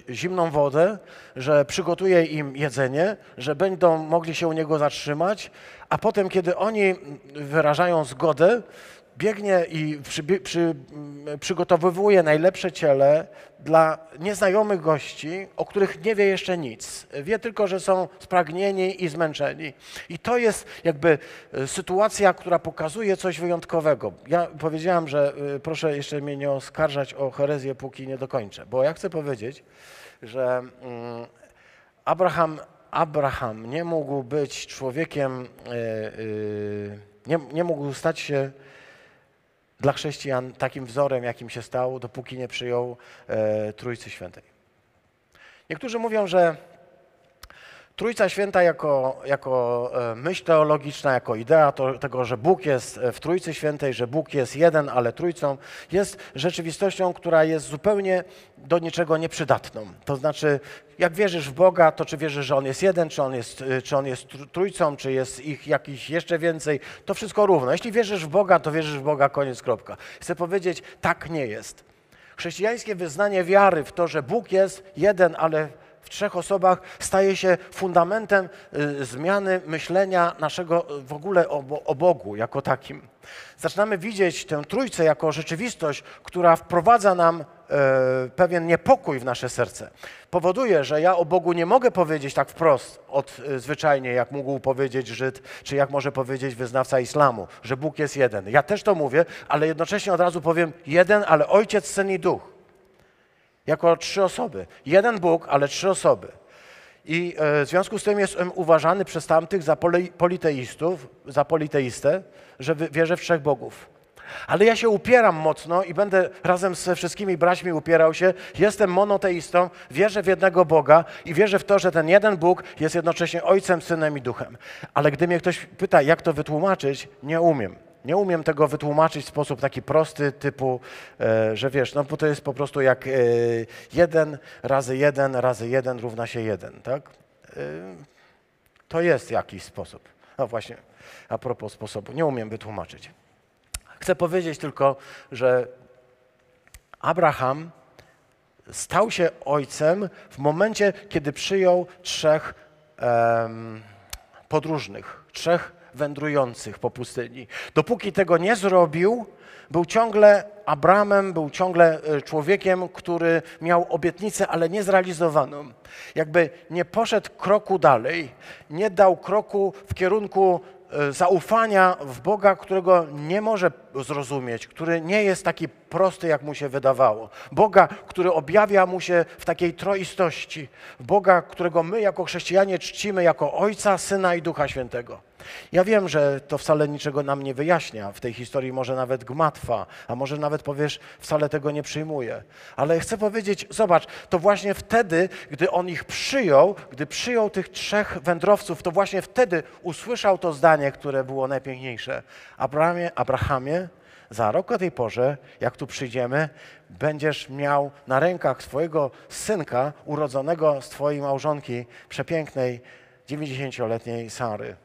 e, zimną wodę, że przygotuje im jedzenie, że będą mogli się u niego zatrzymać, a potem, kiedy oni wyrażają zgodę, biegnie i przy, przy, przygotowywuje najlepsze ciele dla nieznajomych gości, o których nie wie jeszcze nic. Wie tylko, że są spragnieni i zmęczeni. I to jest jakby e, sytuacja, która pokazuje coś wyjątkowego. Ja powiedziałam, że e, proszę jeszcze mnie nie oskarżać o herezję, póki nie dokończę, bo ja chcę powiedzieć, że mm, Abraham, Abraham nie mógł być człowiekiem, e, nie, nie mógł stać się dla chrześcijan takim wzorem, jakim się stał, dopóki nie przyjął e, Trójcy Świętej. Niektórzy mówią, że Trójca Święta jako, jako e, myśl teologiczna, jako idea to, tego, że Bóg jest e, w Trójcy Świętej, że Bóg jest jeden, ale Trójcą, jest rzeczywistością, która jest zupełnie do niczego nieprzydatną. To znaczy, jak wierzysz w Boga, to czy wierzysz, że On jest jeden, czy On jest, e, czy on jest Trójcą, czy jest ich jakiś jeszcze więcej, to wszystko równo. Jeśli wierzysz w Boga, to wierzysz w Boga, koniec, kropka. Chcę powiedzieć, tak nie jest. Chrześcijańskie wyznanie wiary w to, że Bóg jest jeden, ale w trzech osobach staje się fundamentem y, zmiany myślenia naszego w ogóle o, o Bogu jako takim. Zaczynamy widzieć tę trójcę jako rzeczywistość, która wprowadza nam e, pewien niepokój w nasze serce. Powoduje, że ja o Bogu nie mogę powiedzieć tak wprost, od, e, zwyczajnie, jak mógł powiedzieć Żyd, czy jak może powiedzieć wyznawca islamu, że Bóg jest jeden. Ja też to mówię, ale jednocześnie od razu powiem jeden, ale Ojciec, Syn i Duch jako trzy osoby. Jeden Bóg, ale trzy osoby. I e, w związku z tym jestem uważany przez tamtych za poli- politeistów, za politeistę, że wierzę w trzech bogów. Ale ja się upieram mocno i będę razem ze wszystkimi braćmi upierał się. Jestem monoteistą, wierzę w jednego Boga i wierzę w to, że ten jeden Bóg jest jednocześnie Ojcem, Synem i Duchem. Ale gdy mnie ktoś pyta, jak to wytłumaczyć, nie umiem. Nie umiem tego wytłumaczyć w sposób taki prosty, typu, e, że wiesz, no bo to jest po prostu jak e, jeden razy jeden razy jeden równa się jeden, tak? E, to jest jakiś sposób. No właśnie, a propos sposobu, nie umiem wytłumaczyć. Chcę powiedzieć tylko, że Abraham stał się ojcem w momencie, kiedy przyjął trzech em, podróżnych, trzech wędrujących po pustyni. Dopóki tego nie zrobił, był ciągle Abramem, był ciągle e, człowiekiem, który miał obietnicę, ale niezrealizowaną. Jakby nie poszedł kroku dalej, nie dał kroku w kierunku e, zaufania w Boga, którego nie może zrozumieć, który nie jest taki prosty, jak mu się wydawało. Boga, który objawia mu się w takiej troistości. Boga, którego my jako chrześcijanie czcimy jako Ojca, Syna i Ducha Świętego. Ja wiem, że to wcale niczego nam nie wyjaśnia. W tej historii może nawet gmatwa, a może nawet powiesz, wcale tego nie przyjmuję. Ale chcę powiedzieć, zobacz, to właśnie wtedy, gdy on ich przyjął, gdy przyjął tych trzech wędrowców, to właśnie wtedy usłyszał to zdanie, które było najpiękniejsze. Abrahamie, Abrahamie, za rok o tej porze, jak tu przyjdziemy, będziesz miał na rękach swojego synka urodzonego z twojej małżonki, przepięknej, 90-letniej Sary.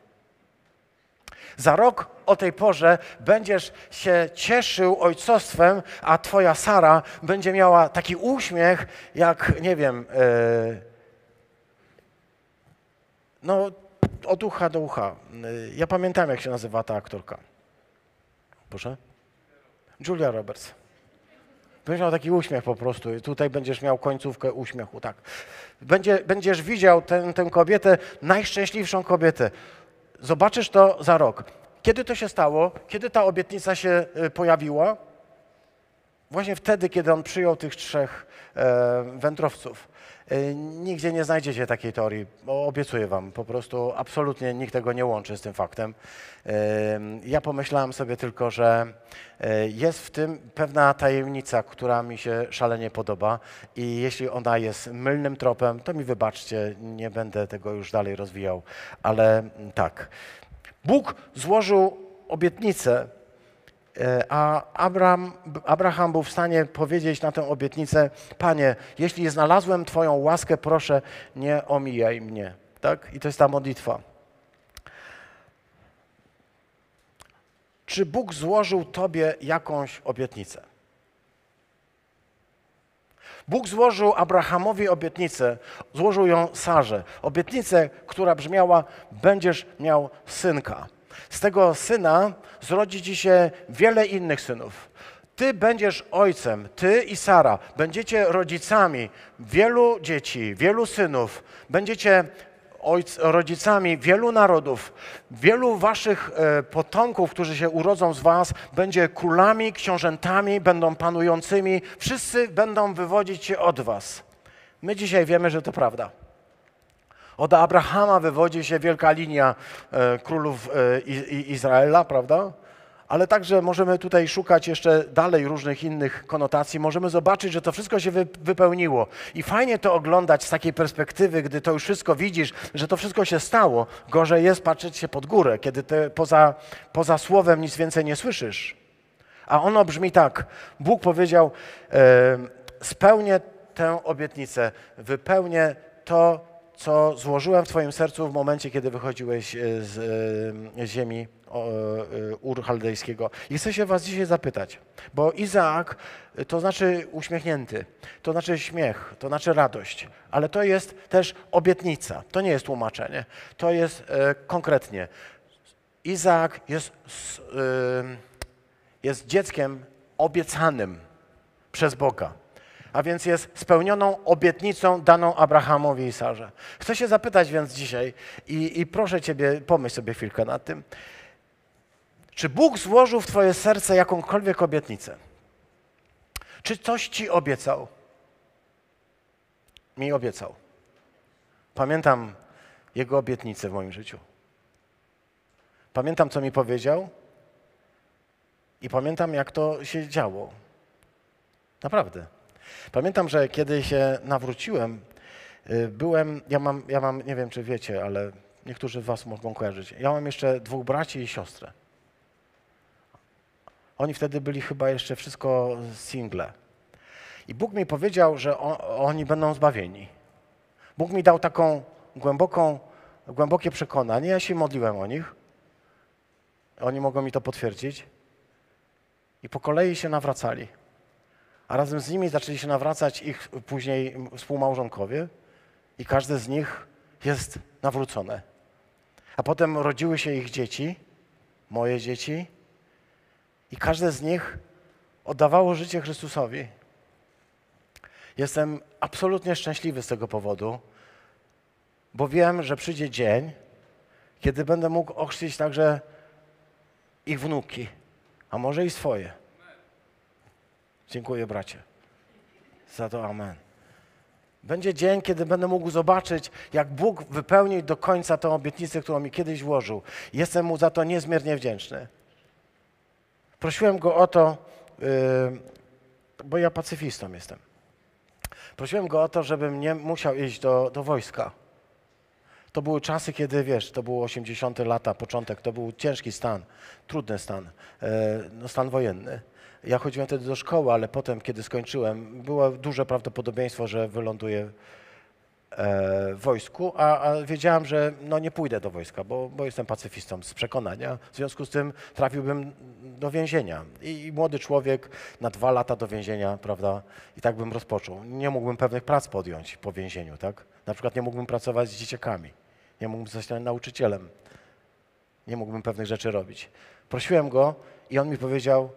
Za rok o tej porze będziesz się cieszył ojcostwem, a twoja Sara będzie miała taki uśmiech, jak nie wiem, e, no od ucha do ucha. E, Ja pamiętam, jak się nazywa ta aktorka. Proszę? Julia Roberts. Będziesz miał taki uśmiech po prostu tutaj będziesz miał końcówkę uśmiechu, tak. Będzie, będziesz widział tę kobietę, najszczęśliwszą kobietę. Zobaczysz to za rok. Kiedy to się stało? Kiedy ta obietnica się y, pojawiła? Właśnie wtedy, kiedy on przyjął tych trzech e, wędrowców. E, nigdzie nie znajdziecie takiej teorii, obiecuję wam, po prostu absolutnie nikt tego nie łączy z tym faktem. E, ja pomyślałem sobie tylko, że e, jest w tym pewna tajemnica, która mi się szalenie podoba i jeśli ona jest mylnym tropem, to mi wybaczcie, nie będę tego już dalej rozwijał, ale mm, tak. Bóg złożył obietnicę A Abraham, Abraham był w stanie powiedzieć na tę obietnicę: Panie, jeśli znalazłem Twoją łaskę, proszę, nie omijaj mnie. Tak? I to jest ta modlitwa. Czy Bóg złożył Tobie jakąś obietnicę? Bóg złożył Abrahamowi obietnicę, złożył ją Sarze. Obietnicę, która brzmiała: Będziesz miał synka. Z tego syna zrodzi ci się wiele innych synów. Ty będziesz ojcem, ty i Sara będziecie rodzicami wielu dzieci, wielu synów. Będziecie ojc, rodzicami wielu narodów. Wielu waszych e, potomków, którzy się urodzą z was, będzie królami, książętami, będą panującymi. Wszyscy będą wywodzić się od was. My dzisiaj wiemy, że to prawda. Od Abrahama wywodzi się wielka linia e, królów e, Izraela, prawda? Ale także możemy tutaj szukać jeszcze dalej różnych innych konotacji. Możemy zobaczyć, że to wszystko się wy, wypełniło. I fajnie to oglądać z takiej perspektywy, gdy to już wszystko widzisz, że to wszystko się stało. Gorzej jest patrzeć się pod górę, kiedy poza, poza słowem nic więcej nie słyszysz. A ono brzmi tak. Bóg powiedział, e, spełnię tę obietnicę, wypełnię to, co złożyłem w Twoim sercu w momencie, kiedy wychodziłeś e, z e, ziemi o, e, Ur Chaldejskiego. I chcę się Was dzisiaj zapytać, bo Izaak to znaczy uśmiechnięty, to znaczy śmiech, to znaczy radość, ale to jest też obietnica, to nie jest tłumaczenie, to jest konkretnie. Izaak jest, jest dzieckiem obiecanym przez Boga a więc jest spełnioną obietnicą daną Abrahamowi i Sarze. Chcę się zapytać więc dzisiaj i, i proszę Ciebie, pomyśl sobie chwilkę nad tym. Czy Bóg złożył w Twoje serce jakąkolwiek obietnicę? Czy coś Ci obiecał? Mi obiecał. Pamiętam Jego obietnice w moim życiu. Pamiętam, co mi powiedział i pamiętam, jak to się działo. Naprawdę. Pamiętam, że kiedy się nawróciłem, y, byłem, ja mam, ja mam, nie wiem czy wiecie, ale niektórzy was mogą kojarzyć. Ja mam jeszcze dwóch braci i siostrę. Oni wtedy byli chyba jeszcze wszystko single. I Bóg mi powiedział, że oni będą zbawieni. Bóg mi dał taką głęboką, głębokie przekonanie. Ja się modliłem o nich. Oni mogą mi to potwierdzić. I po kolei się nawracali. A razem z nimi zaczęli się nawracać ich później współmałżonkowie. I każdy z nich jest nawrócone. A potem rodziły się ich dzieci, moje dzieci. I każde z nich oddawało życie Chrystusowi. Jestem absolutnie szczęśliwy z tego powodu, bo wiem, że przyjdzie dzień, kiedy będę mógł ochrzcić także ich wnuki, a może i swoje. Dziękuję, bracie, za to amen. Będzie dzień, kiedy będę mógł zobaczyć, jak Bóg wypełnił do końca tę obietnicę, którą mi kiedyś włożył. Jestem Mu za to niezmiernie wdzięczny. Prosiłem Go o to, yy, bo ja pacyfistą jestem. Prosiłem Go o to, żebym nie musiał iść do, do wojska. To były czasy, kiedy, wiesz, to było 80. lata, początek, to był ciężki stan, trudny stan, e, no, stan wojenny. Ja chodziłem wtedy do szkoły, ale potem, kiedy skończyłem, było duże prawdopodobieństwo, że wyląduję e, w wojsku, a, a wiedziałem, że no, nie pójdę do wojska, bo, bo jestem pacyfistą z przekonania. W związku z tym trafiłbym do więzienia. I, I młody człowiek na dwa lata do więzienia, prawda, i tak bym rozpoczął. Nie mógłbym pewnych prac podjąć po więzieniu, tak? Na przykład nie mógłbym pracować z dzieciakami, nie mógłbym zostać nauczycielem, nie mógłbym pewnych rzeczy robić. Prosiłem go i on mi powiedział,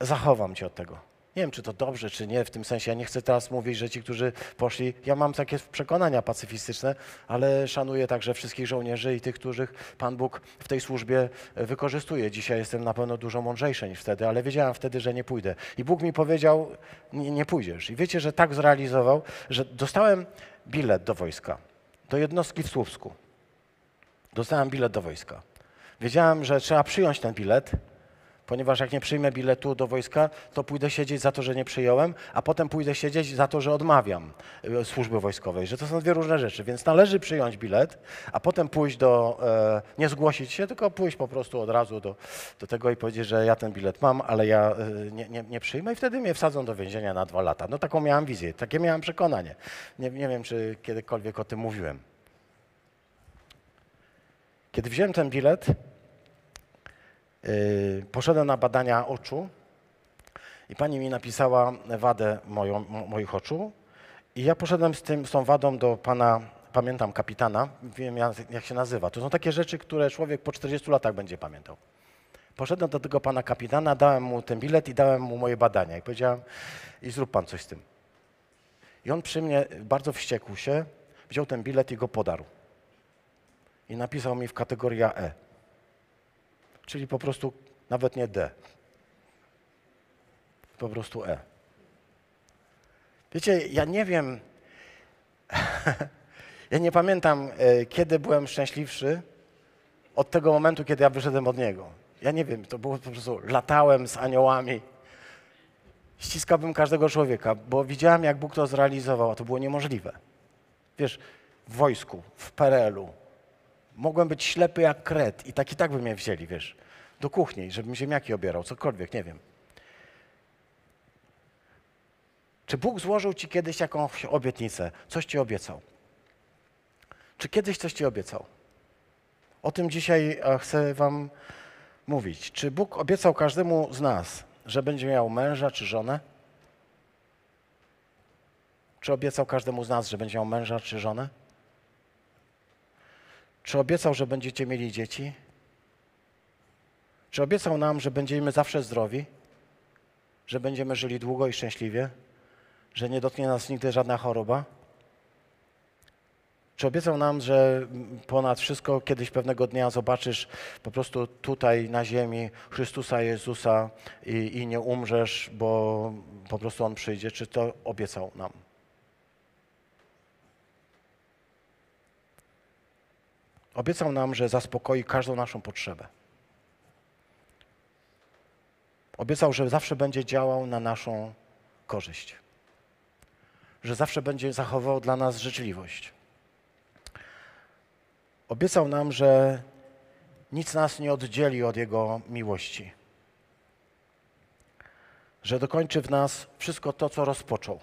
zachowam cię od tego. Nie wiem, czy to dobrze, czy nie, w tym sensie. Ja nie chcę teraz mówić, że ci, którzy poszli, ja mam takie przekonania pacyfistyczne, ale szanuję także wszystkich żołnierzy i tych, których Pan Bóg w tej służbie wykorzystuje. Dzisiaj jestem na pewno dużo mądrzejszy niż wtedy, ale wiedziałem wtedy, że nie pójdę. I Bóg mi powiedział, nie, nie pójdziesz. I wiecie, że tak zrealizował, że dostałem bilet do wojska, do jednostki w Słupsku. Dostałem bilet do wojska. Wiedziałem, że trzeba przyjąć ten bilet, ponieważ jak nie przyjmę biletu do wojska, to pójdę siedzieć za to, że nie przyjąłem, a potem pójdę siedzieć za to, że odmawiam e, służby wojskowej, że to są dwie różne rzeczy. Więc należy przyjąć bilet, a potem pójść do, e, nie zgłosić się, tylko pójść po prostu od razu do, do tego i powiedzieć, że ja ten bilet mam, ale ja e, nie, nie, nie przyjmę i wtedy mnie wsadzą do więzienia na dwa lata. No taką miałam wizję, takie miałam przekonanie. Nie, nie wiem, czy kiedykolwiek o tym mówiłem. Kiedy wziąłem ten bilet, poszedłem na badania oczu i pani mi napisała wadę moją, moich oczu i ja poszedłem z, tym, z tą wadą do pana, pamiętam kapitana, wiem jak się nazywa. To są takie rzeczy, które człowiek po 40 latach będzie pamiętał. Poszedłem do tego pana kapitana, dałem mu ten bilet i dałem mu moje badania i powiedziałem i zrób pan coś z tym. I on przy mnie bardzo wściekł się, wziął ten bilet i go podarł. I napisał mi w kategorii E czyli po prostu nawet nie D. Po prostu E. Wiecie, ja nie wiem, ja nie pamiętam, e, kiedy byłem szczęśliwszy od tego momentu, kiedy ja wyszedłem od Niego. Ja nie wiem, to było po prostu, latałem z aniołami, ściskałbym każdego człowieka, bo widziałem, jak Bóg to zrealizował, a to było niemożliwe. Wiesz, w wojsku, w PRL-u, Mogłem być ślepy jak kret i tak i tak by mnie wzięli, wiesz, do kuchni, żebym ziemniaki obierał, cokolwiek, nie wiem. Czy Bóg złożył ci kiedyś jakąś obietnicę? Coś ci obiecał? Czy kiedyś coś ci obiecał? O tym dzisiaj e, chcę wam mówić. Czy Bóg obiecał każdemu z nas, że będzie miał męża czy żonę? Czy obiecał każdemu z nas, że będzie miał męża czy żonę? Czy obiecał, że będziecie mieli dzieci? Czy obiecał nam, że będziemy zawsze zdrowi? Że będziemy żyli długo i szczęśliwie? Że nie dotknie nas nigdy żadna choroba? Czy obiecał nam, że ponad wszystko kiedyś pewnego dnia zobaczysz po prostu tutaj na ziemi Chrystusa Jezusa i, i nie umrzesz, bo po prostu On przyjdzie? Czy to obiecał nam? Obiecał nam, że zaspokoi każdą naszą potrzebę. Obiecał, że zawsze będzie działał na naszą korzyść. Że zawsze będzie zachował dla nas życzliwość. Obiecał nam, że nic nas nie oddzieli od Jego miłości. Że dokończy w nas wszystko to, co rozpoczął.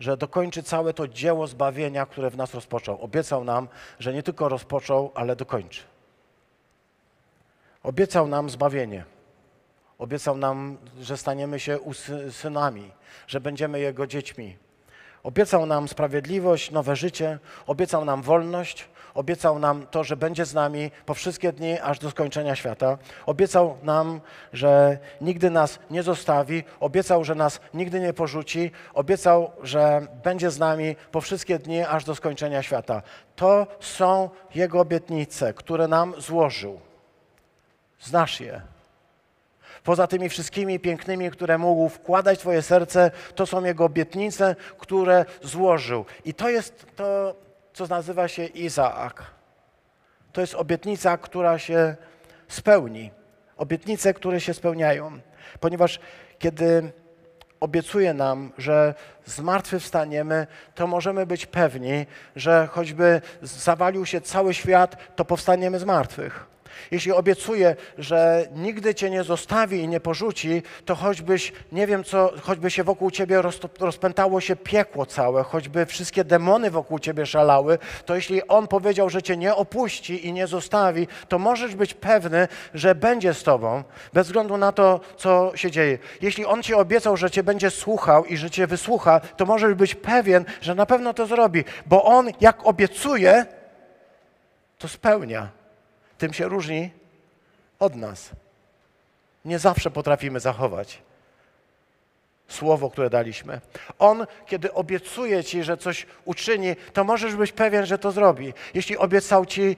Że dokończy całe to dzieło zbawienia, które w nas rozpoczął. Obiecał nam, że nie tylko rozpoczął, ale dokończy. Obiecał nam zbawienie. Obiecał nam, że staniemy się synami, że będziemy Jego dziećmi. Obiecał nam sprawiedliwość, nowe życie, obiecał nam wolność, obiecał nam to, że będzie z nami po wszystkie dni, aż do skończenia świata. Obiecał nam, że nigdy nas nie zostawi, obiecał, że nas nigdy nie porzuci, obiecał, że będzie z nami po wszystkie dni, aż do skończenia świata. To są Jego obietnice, które nam złożył. Znasz je. Poza tymi wszystkimi pięknymi, które mógł wkładać w Twoje serce, to są Jego obietnice, które złożył. I to jest to, co nazywa się Izaak. To jest obietnica, która się spełni. Obietnice, które się spełniają. Ponieważ kiedy obiecuje nam, że zmartwychwstaniemy, to możemy być pewni, że choćby zawalił się cały świat, to powstaniemy z martwych. Jeśli obiecuje, że nigdy cię nie zostawi i nie porzuci, to choćbyś, nie wiem co, choćby się wokół ciebie rozpętało się piekło całe, choćby wszystkie demony wokół ciebie szalały, to jeśli On powiedział, że cię nie opuści i nie zostawi, to możesz być pewny, że będzie z tobą, bez względu na to, co się dzieje. Jeśli On ci obiecał, że cię będzie słuchał i że cię wysłucha, to możesz być pewien, że na pewno to zrobi, bo On jak obiecuje, to spełnia tym się różni od nas. Nie zawsze potrafimy zachować słowo, które daliśmy. On, kiedy obiecuje ci, że coś uczyni, to możesz być pewien, że to zrobi. Jeśli obiecał ci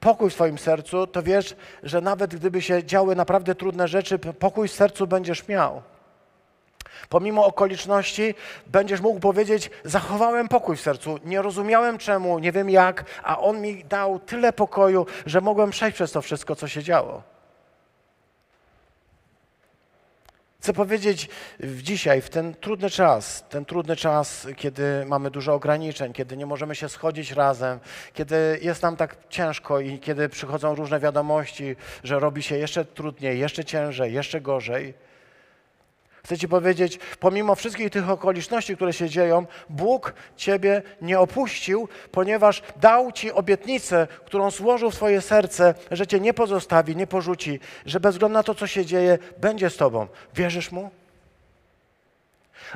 pokój w swoim sercu, to wiesz, że nawet gdyby się działy naprawdę trudne rzeczy, pokój w sercu będziesz miał. Pomimo okoliczności będziesz mógł powiedzieć: Zachowałem pokój w sercu, nie rozumiałem czemu, nie wiem jak, a On mi dał tyle pokoju, że mogłem przejść przez to wszystko, co się działo. Chcę powiedzieć dzisiaj, w ten trudny czas, ten trudny czas, kiedy mamy dużo ograniczeń, kiedy nie możemy się schodzić razem, kiedy jest nam tak ciężko i kiedy przychodzą różne wiadomości, że robi się jeszcze trudniej, jeszcze ciężej, jeszcze gorzej Chcę Ci powiedzieć, pomimo wszystkich tych okoliczności, które się dzieją, Bóg Ciebie nie opuścił, ponieważ dał Ci obietnicę, którą złożył w Twoje serce, że Cię nie pozostawi, nie porzuci, że bez względu na to, co się dzieje, będzie z Tobą. Wierzysz Mu?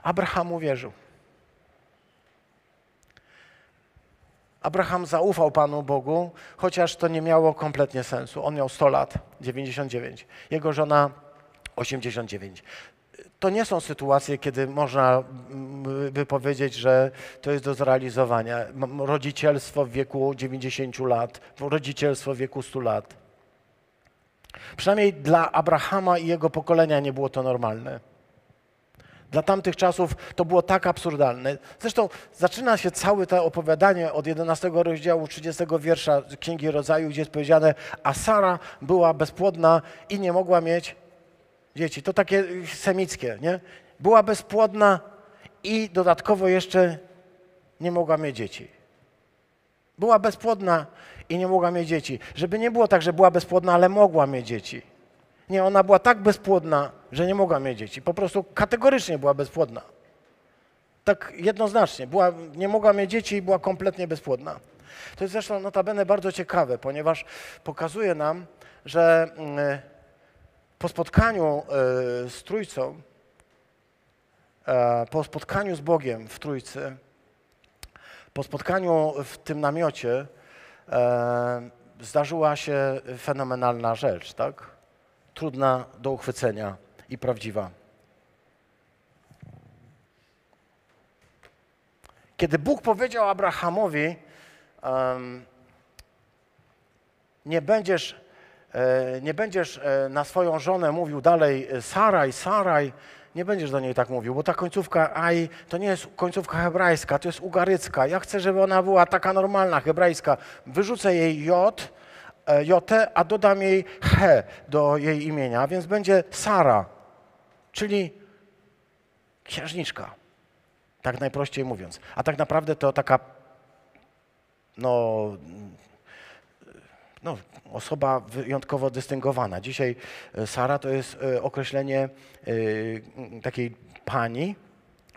Abraham uwierzył. Abraham zaufał Panu Bogu, chociaż to nie miało kompletnie sensu. On miał 100 lat, 99. Jego żona 89 to nie są sytuacje, kiedy można mm, by powiedzieć, że to jest do zrealizowania. Rodzicielstwo w wieku 90 lat, rodzicielstwo w wieku 100 lat. Przynajmniej dla Abrahama i jego pokolenia nie było to normalne. Dla tamtych czasów to było tak absurdalne. Zresztą zaczyna się całe to opowiadanie od 11 rozdziału 30 wiersza Księgi Rodzaju, gdzie jest powiedziane, a Sara była bezpłodna i nie mogła mieć dzieci. To takie semickie, nie? Była bezpłodna i dodatkowo jeszcze nie mogła mieć dzieci. Była bezpłodna i nie mogła mieć dzieci. Żeby nie było tak, że była bezpłodna, ale mogła mieć dzieci. Nie, ona była tak bezpłodna, że nie mogła mieć dzieci. Po prostu kategorycznie była bezpłodna. Tak jednoznacznie. Była, nie mogła mieć dzieci i była kompletnie bezpłodna. To jest zresztą notabene bardzo ciekawe, ponieważ pokazuje nam, że mm, po spotkaniu e, z Trójcą, e, po spotkaniu z Bogiem w Trójcy, po spotkaniu w tym namiocie e, zdarzyła się fenomenalna rzecz, tak? Trudna do uchwycenia i prawdziwa. Kiedy Bóg powiedział Abrahamowi, nie będziesz nie będziesz e, na swoją żonę mówił dalej e, Saraj, Saraj, nie będziesz do niej tak mówił, bo ta końcówka aj to nie jest końcówka hebrajska, to jest ugarycka. Ja chcę, żeby ona była taka normalna, hebrajska. Wyrzucę jej J, e, Jotę, a dodam jej He do jej imienia, więc będzie Sara, czyli księżniczka. Tak najprościej mówiąc. A tak naprawdę to taka no, no, osoba wyjątkowo dystyngowana. Dzisiaj e, Sara to jest e, określenie e, takiej pani,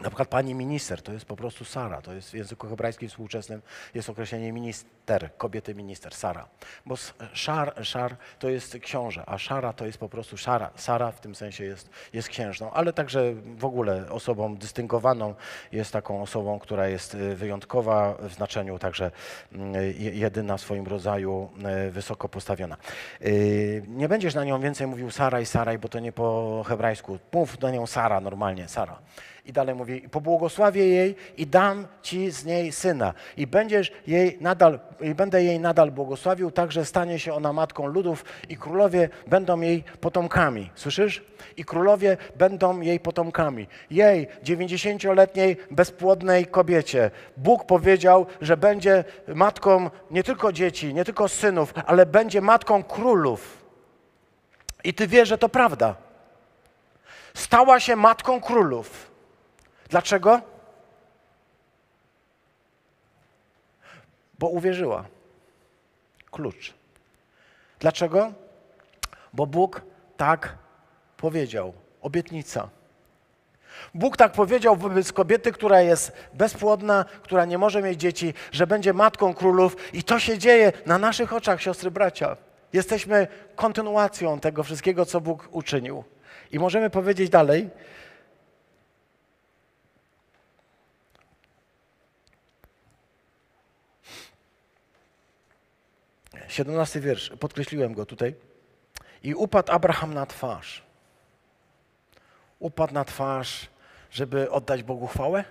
na przykład pani minister, to jest po prostu Sara, to jest w języku hebrajskim współczesnym jest określenie minister, kobiety minister, Sara. Bo szar, szar to jest książę, a szara to jest po prostu szara. Sara w tym sensie jest, jest księżną, ale także w ogóle osobą dystyngowaną, jest taką osobą, która jest y, wyjątkowa w znaczeniu także mm, je- jedyna w swoim rodzaju, y, wysoko postawiona. Y, Nie będziesz na nią więcej mówił Saraj, Saraj, bo to nie po hebrajsku. Mów na nią Sara normalnie, Sara. I dalej mówi, pobłogosławię jej i dam ci z niej syna. I będziesz jej nadal, i będę jej nadal błogosławił, tak że stanie się ona matką ludów i królowie będą jej potomkami. Słyszysz? I królowie będą jej potomkami. Jej, 90-letniej, bezpłodnej kobiecie. Bóg powiedział, że będzie matką nie tylko dzieci, nie tylko synów, ale będzie matką królów. I ty wiesz, że to prawda. Stała się matką królów. Dlaczego? Bo uwierzyła. Klucz. Dlaczego? Bo Bóg tak powiedział. Obietnica. Bóg tak powiedział wobec kobiety, która jest bezpłodna, która nie może mieć dzieci, że będzie matką królów i to się dzieje na naszych oczach, siostry, bracia. Jesteśmy kontynuacją tego wszystkiego, co Bóg uczynił. I możemy powiedzieć dalej, 17 wiersz, podkreśliłem go tutaj. I upadł Abraham na twarz. Upadł na twarz, żeby oddać Bogu chwałę?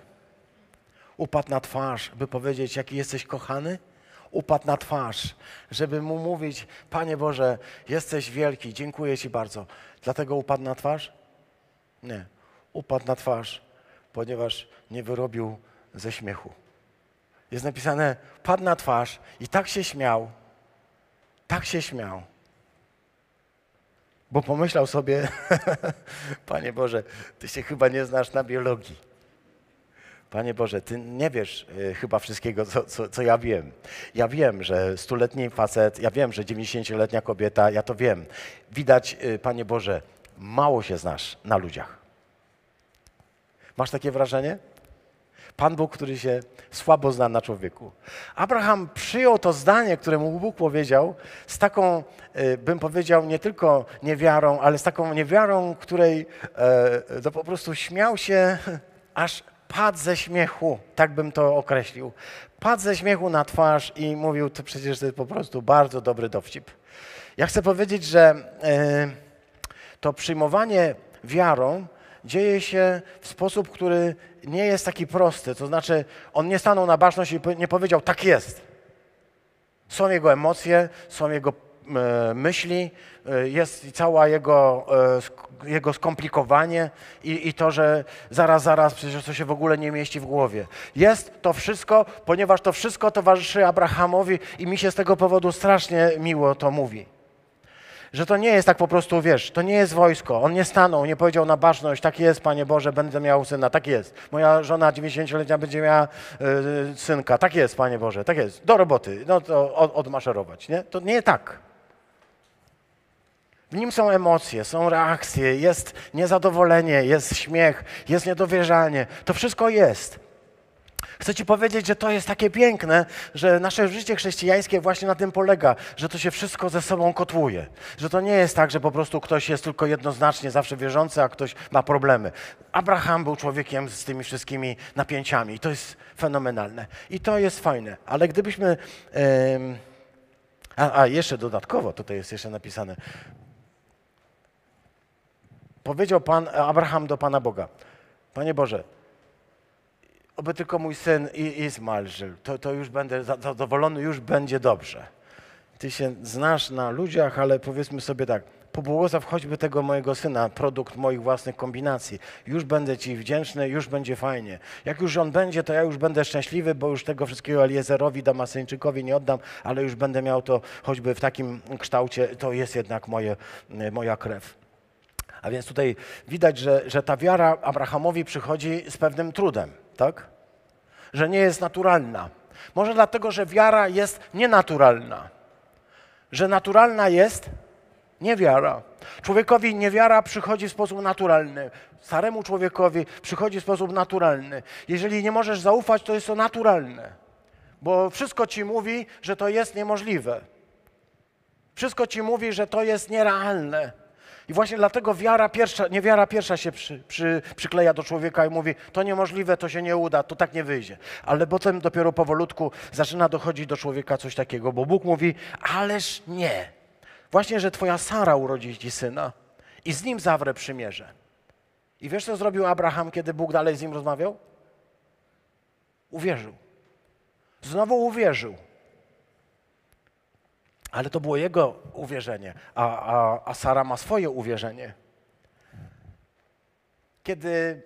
Upadł na twarz, by powiedzieć, jaki jesteś kochany? Upadł na twarz, żeby mu mówić, Panie Boże, jesteś wielki, dziękuję Ci bardzo. Dlatego upadł na twarz? Nie. Upadł na twarz, ponieważ nie wyrobił ze śmiechu. Jest napisane, padł na twarz i tak się śmiał, tak się śmiał. Bo pomyślał sobie, Panie Boże, Ty się chyba nie znasz na biologii. Panie Boże, Ty nie wiesz y, chyba wszystkiego, co, co, co ja wiem. Ja wiem, że stuletni facet, ja wiem, że 90-letnia kobieta, ja to wiem. Widać, y, Panie Boże, mało się znasz na ludziach. Masz takie wrażenie? Pan Bóg, który się słabo zna na człowieku. Abraham przyjął to zdanie, które mu Bóg powiedział, z taką, y, bym powiedział, nie tylko niewiarą, ale z taką niewiarą, której e, to po prostu śmiał się, aż padł ze śmiechu, tak bym to określił. Padł ze śmiechu na twarz i mówił, to przecież to jest po prostu bardzo dobry dowcip. Ja chcę powiedzieć, że e, to przyjmowanie wiarą dzieje się w sposób, który nie jest taki prosty. To znaczy, on nie stanął na baczność i nie powiedział, tak jest. Są jego emocje, są jego e, myśli, e, jest cała jego, e, jego skomplikowanie i, i to, że zaraz, zaraz, przecież to się w ogóle nie mieści w głowie. Jest to wszystko, ponieważ to wszystko towarzyszy Abrahamowi i mi się z tego powodu strasznie miło to mówi że to nie jest tak po prostu, wiesz, to nie jest wojsko. On nie stanął, nie powiedział na baczność, tak jest, Panie Boże, będę miał syna, tak jest. Moja żona 90-letnia będzie miała y, synka, tak jest, Panie Boże, tak jest. Do roboty, no to od, odmaszerować, nie? To nie tak. W nim są emocje, są reakcje, jest niezadowolenie, jest śmiech, jest niedowierzanie. To wszystko jest. Chcę Ci powiedzieć, że to jest takie piękne, że nasze życie chrześcijańskie właśnie na tym polega, że to się wszystko ze sobą kotłuje. Że to nie jest tak, że po prostu ktoś jest tylko jednoznacznie zawsze wierzący, a ktoś ma problemy. Abraham był człowiekiem z tymi wszystkimi napięciami i to jest fenomenalne. I to jest fajne. Ale gdybyśmy. em, a, a jeszcze dodatkowo, tutaj jest jeszcze napisane. Powiedział Pan Abraham do Pana Boga: Panie Boże, oby tylko mój syn Izmael żył, to, to już będę za- zadowolony, już będzie dobrze. ty się znasz na ludziach, ale powiedzmy sobie tak, pobłogosław choćby tego mojego syna, produkt moich własnych kombinacji. Już będę Ci wdzięczny, już będzie fajnie. Jak już on będzie, to ja już będę szczęśliwy, bo już tego wszystkiego Eliezerowi, Damasyńczykowi nie oddam, ale już będę miał to choćby w takim kształcie, to jest jednak moje, moja krew. A więc tutaj widać, że, że ta wiara Abrahamowi przychodzi z pewnym trudem, tak? Że nie jest naturalna. Może dlatego, że wiara jest nienaturalna. Że naturalna jest niewiara. Człowiekowi niewiara przychodzi w sposób naturalny. Staremu człowiekowi przychodzi w sposób naturalny. Jeżeli nie możesz zaufać, to jest to naturalne. Bo wszystko ci mówi, że to jest niemożliwe. Wszystko ci mówi, że to jest nierealne. I właśnie dlatego wiara pierwsza, niewiara pierwsza się przy, przy, przykleja do człowieka i mówi, to niemożliwe, to się nie uda, to tak nie wyjdzie. Ale potem dopiero powolutku zaczyna dochodzić do człowieka coś takiego, bo Bóg mówi, ależ nie. Właśnie, że twoja Sara urodzi ci syna i z nim zawrę przymierze. I wiesz, co zrobił Abraham, kiedy Bóg dalej z nim rozmawiał? Uwierzył. Znowu uwierzył. Ale to było jego uwierzenie, a, a, a Sara ma swoje uwierzenie. Kiedy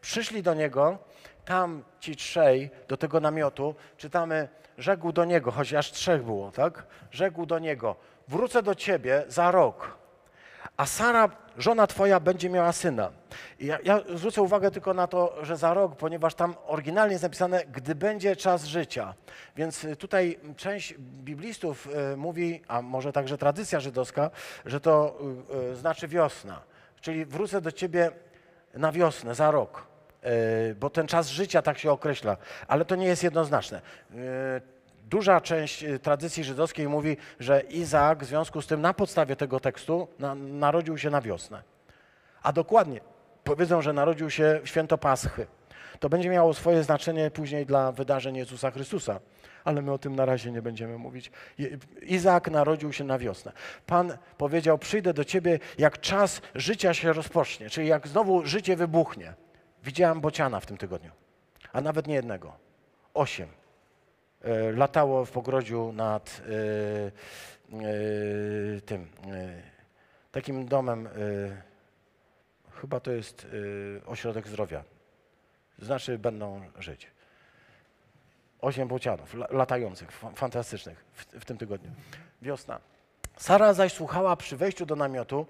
przyszli do niego, tam ci trzej do tego namiotu, czytamy, rzekł do niego, choć aż trzech było, tak? Rzekł do niego, wrócę do ciebie za rok, a Sara, żona twoja, będzie miała syna. Ja, ja, zwrócę uwagę tylko na to, że za rok, ponieważ tam oryginalnie jest napisane, gdy będzie czas życia. Więc tutaj część biblistów y, mówi, a może także tradycja żydowska, że to y, y, znaczy wiosna. Czyli wrócę do ciebie na wiosnę, za rok. Bo ten czas życia tak się określa, ale to nie jest jednoznaczne duża część y, tradycji żydowskiej mówi, że Izaak w związku z tym na podstawie tego tekstu na, narodził się na wiosnę. A dokładnie powiedzą, że narodził się w święto Paschy. To będzie miało swoje znaczenie później dla wydarzeń Jezusa Chrystusa, ale my o tym na razie nie będziemy mówić. Izaak narodził się na wiosnę. Pan powiedział: Przyjdę do ciebie, jak czas życia się rozpocznie, czyli jak znowu życie wybuchnie. Widziałem bociana w tym tygodniu, a nawet nie jednego. Osiem. E, latało w pogrodziu nad e, e, tym takim domem, chyba to jest ośrodek zdrowia. Znaczy będą żyć. Osiem bocianów latających, fantastycznych w, w tym tygodniu. Wiosna. Sara zaś słuchała przy wejściu do namiotu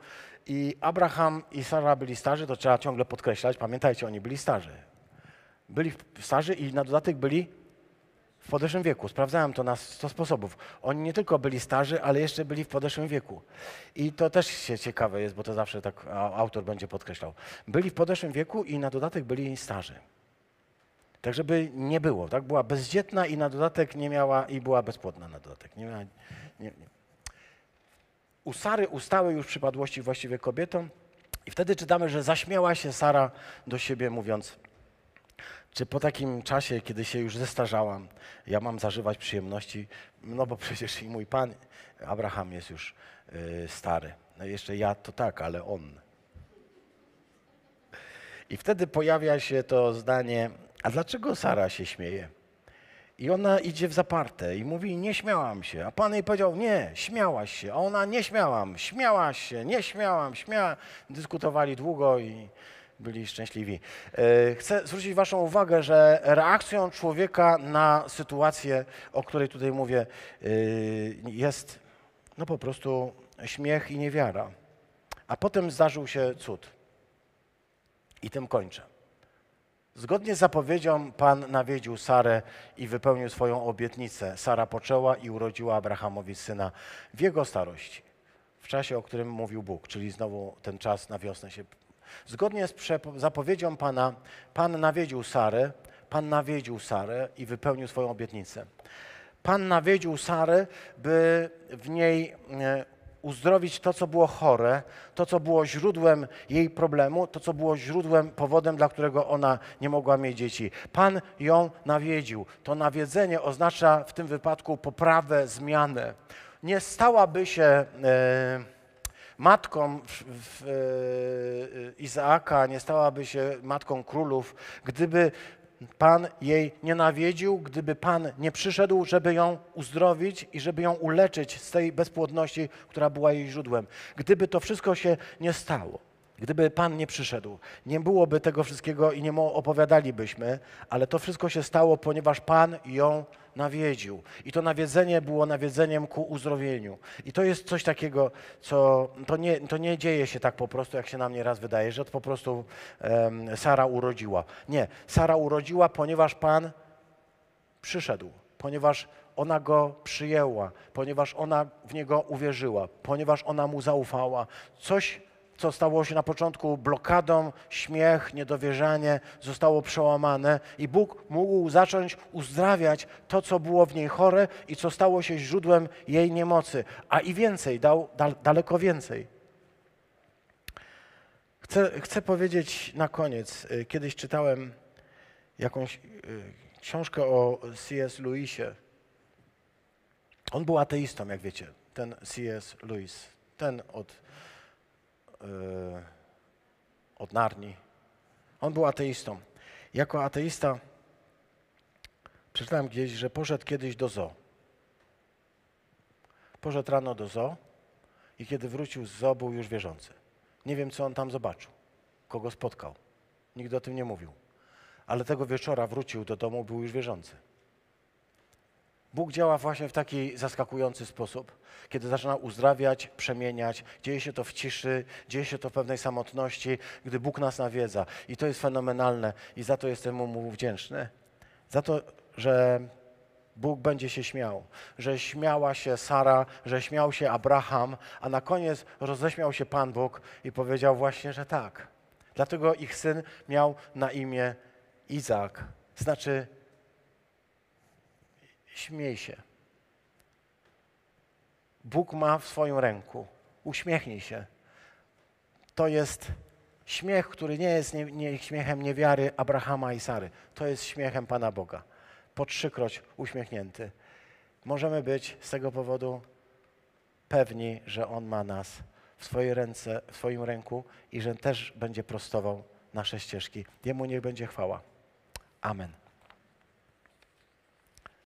i Abraham i Sara byli starzy, to trzeba ciągle podkreślać. Pamiętajcie, oni byli starzy. Byli starzy i na dodatek byli w podeszłym wieku. Sprawdzałem to na 100 sposobów. Oni nie tylko byli starzy, ale jeszcze byli w podeszłym wieku. I to też się ciekawe jest, bo to zawsze tak autor będzie podkreślał. Byli w podeszłym wieku i na dodatek byli starzy. Tak, żeby nie było. Tak? Była bezdzietna i na dodatek nie miała, i była bezpłodna na dodatek. Nie miała, nie, nie. U Sary ustały już przypadłości właściwie kobietom i wtedy czytamy, że zaśmiała się Sara do siebie mówiąc, czy po takim czasie, kiedy się już zestarzałam, ja mam zażywać przyjemności? No bo przecież i mój pan Abraham jest już y, stary. No jeszcze ja to tak, ale on. I wtedy pojawia się to zdanie, a dlaczego Sara się śmieje? I ona idzie w zaparte i mówi, nie śmiałam się. A Pan jej powiedział, nie, śmiałaś się. A ona, nie śmiałam, śmiałaś się, nie śmiałam, śmiała. Dyskutowali długo i byli szczęśliwi. E, chcę zwrócić Waszą uwagę, że reakcją człowieka na sytuację, o której tutaj mówię, e, jest no po prostu śmiech i niewiara. A potem zdarzył się cud. I tym kończę. Zgodnie z zapowiedzią Pan nawiedził Sarę i wypełnił swoją obietnicę. Sara poczęła i urodziła Abrahamowi syna w jego starości, w czasie, o którym mówił Bóg, czyli znowu ten czas na wiosnę się Zgodnie z zapowiedzią Pana, Pan nawiedził Sarę, Pan nawiedził Sarę i wypełnił swoją obietnicę. Pan nawiedził Sarę, by w niej e, uzdrowić to, co było chore, to, co było źródłem jej problemu, to, co było źródłem, powodem, dla którego ona nie mogła mieć dzieci. Pan ją nawiedził. To nawiedzenie oznacza w tym wypadku poprawę, zmianę. Nie stałaby się. Yy, matką w, w, e, Izaaka, nie stałaby się matką królów, gdyby Pan jej nie nawiedził, gdyby Pan nie przyszedł, żeby ją uzdrowić i żeby ją uleczyć z tej bezpłodności, która była jej źródłem. Gdyby to wszystko się nie stało, gdyby Pan nie przyszedł, nie byłoby tego wszystkiego i nie opowiadalibyśmy, ale to wszystko się stało, ponieważ Pan ją nawiedził. I to nawiedzenie było nawiedzeniem ku uzdrowieniu. I to jest coś takiego, co to nie, to nie dzieje się tak po prostu, jak się nam nieraz wydaje, że to po prostu em, Sara urodziła. Nie, Sara urodziła, ponieważ Pan przyszedł, ponieważ ona go przyjęła, ponieważ ona w niego uwierzyła, ponieważ ona mu zaufała. Coś, co stało się na początku blokadą, śmiech, niedowierzanie, zostało przełamane i Bóg mógł zacząć uzdrawiać to, co było w niej chore i co stało się źródłem jej niemocy. A i więcej, dał dal, daleko więcej. Chcę, chcę powiedzieć na koniec, y, kiedyś czytałem jakąś y, książkę o C.S. Lewisie. On był ateistą, jak wiecie, ten C.S. Lewis, ten od, od Narni. On był ateistą. Jako ateista przeczytałem gdzieś, że poszedł kiedyś do zoo. Poszedł rano do zoo i kiedy wrócił z zoo, był już wierzący. Nie wiem, co on tam zobaczył, kogo spotkał. Nikt o tym nie mówił. Ale tego wieczora wrócił do domu, był już wierzący. Bóg działa właśnie w taki zaskakujący sposób, kiedy zaczyna uzdrawiać, przemieniać. Dzieje się to w ciszy, dzieje się to w pewnej samotności, gdy Bóg nas nawiedza. I to jest fenomenalne i za to jestem mu wdzięczny. Za to, że Bóg będzie się śmiał, że śmiała się Sara, że śmiał się Abraham, a na koniec roześmiał się Pan Bóg i powiedział właśnie, że tak. Dlatego ich syn miał na imię Izak, znaczy śmiej się. Bóg ma w swoim ręku. Uśmiechnij się. To jest śmiech, który nie jest nie, nie, śmiechem niewiary Abrahama i Sary. To jest śmiechem Pana Boga. Po trzykroć uśmiechnięty. Możemy być z tego powodu pewni, że On ma nas w swojej ręce, w swoim ręku i że też będzie prostował nasze ścieżki. Jemu niech będzie chwała. Amen.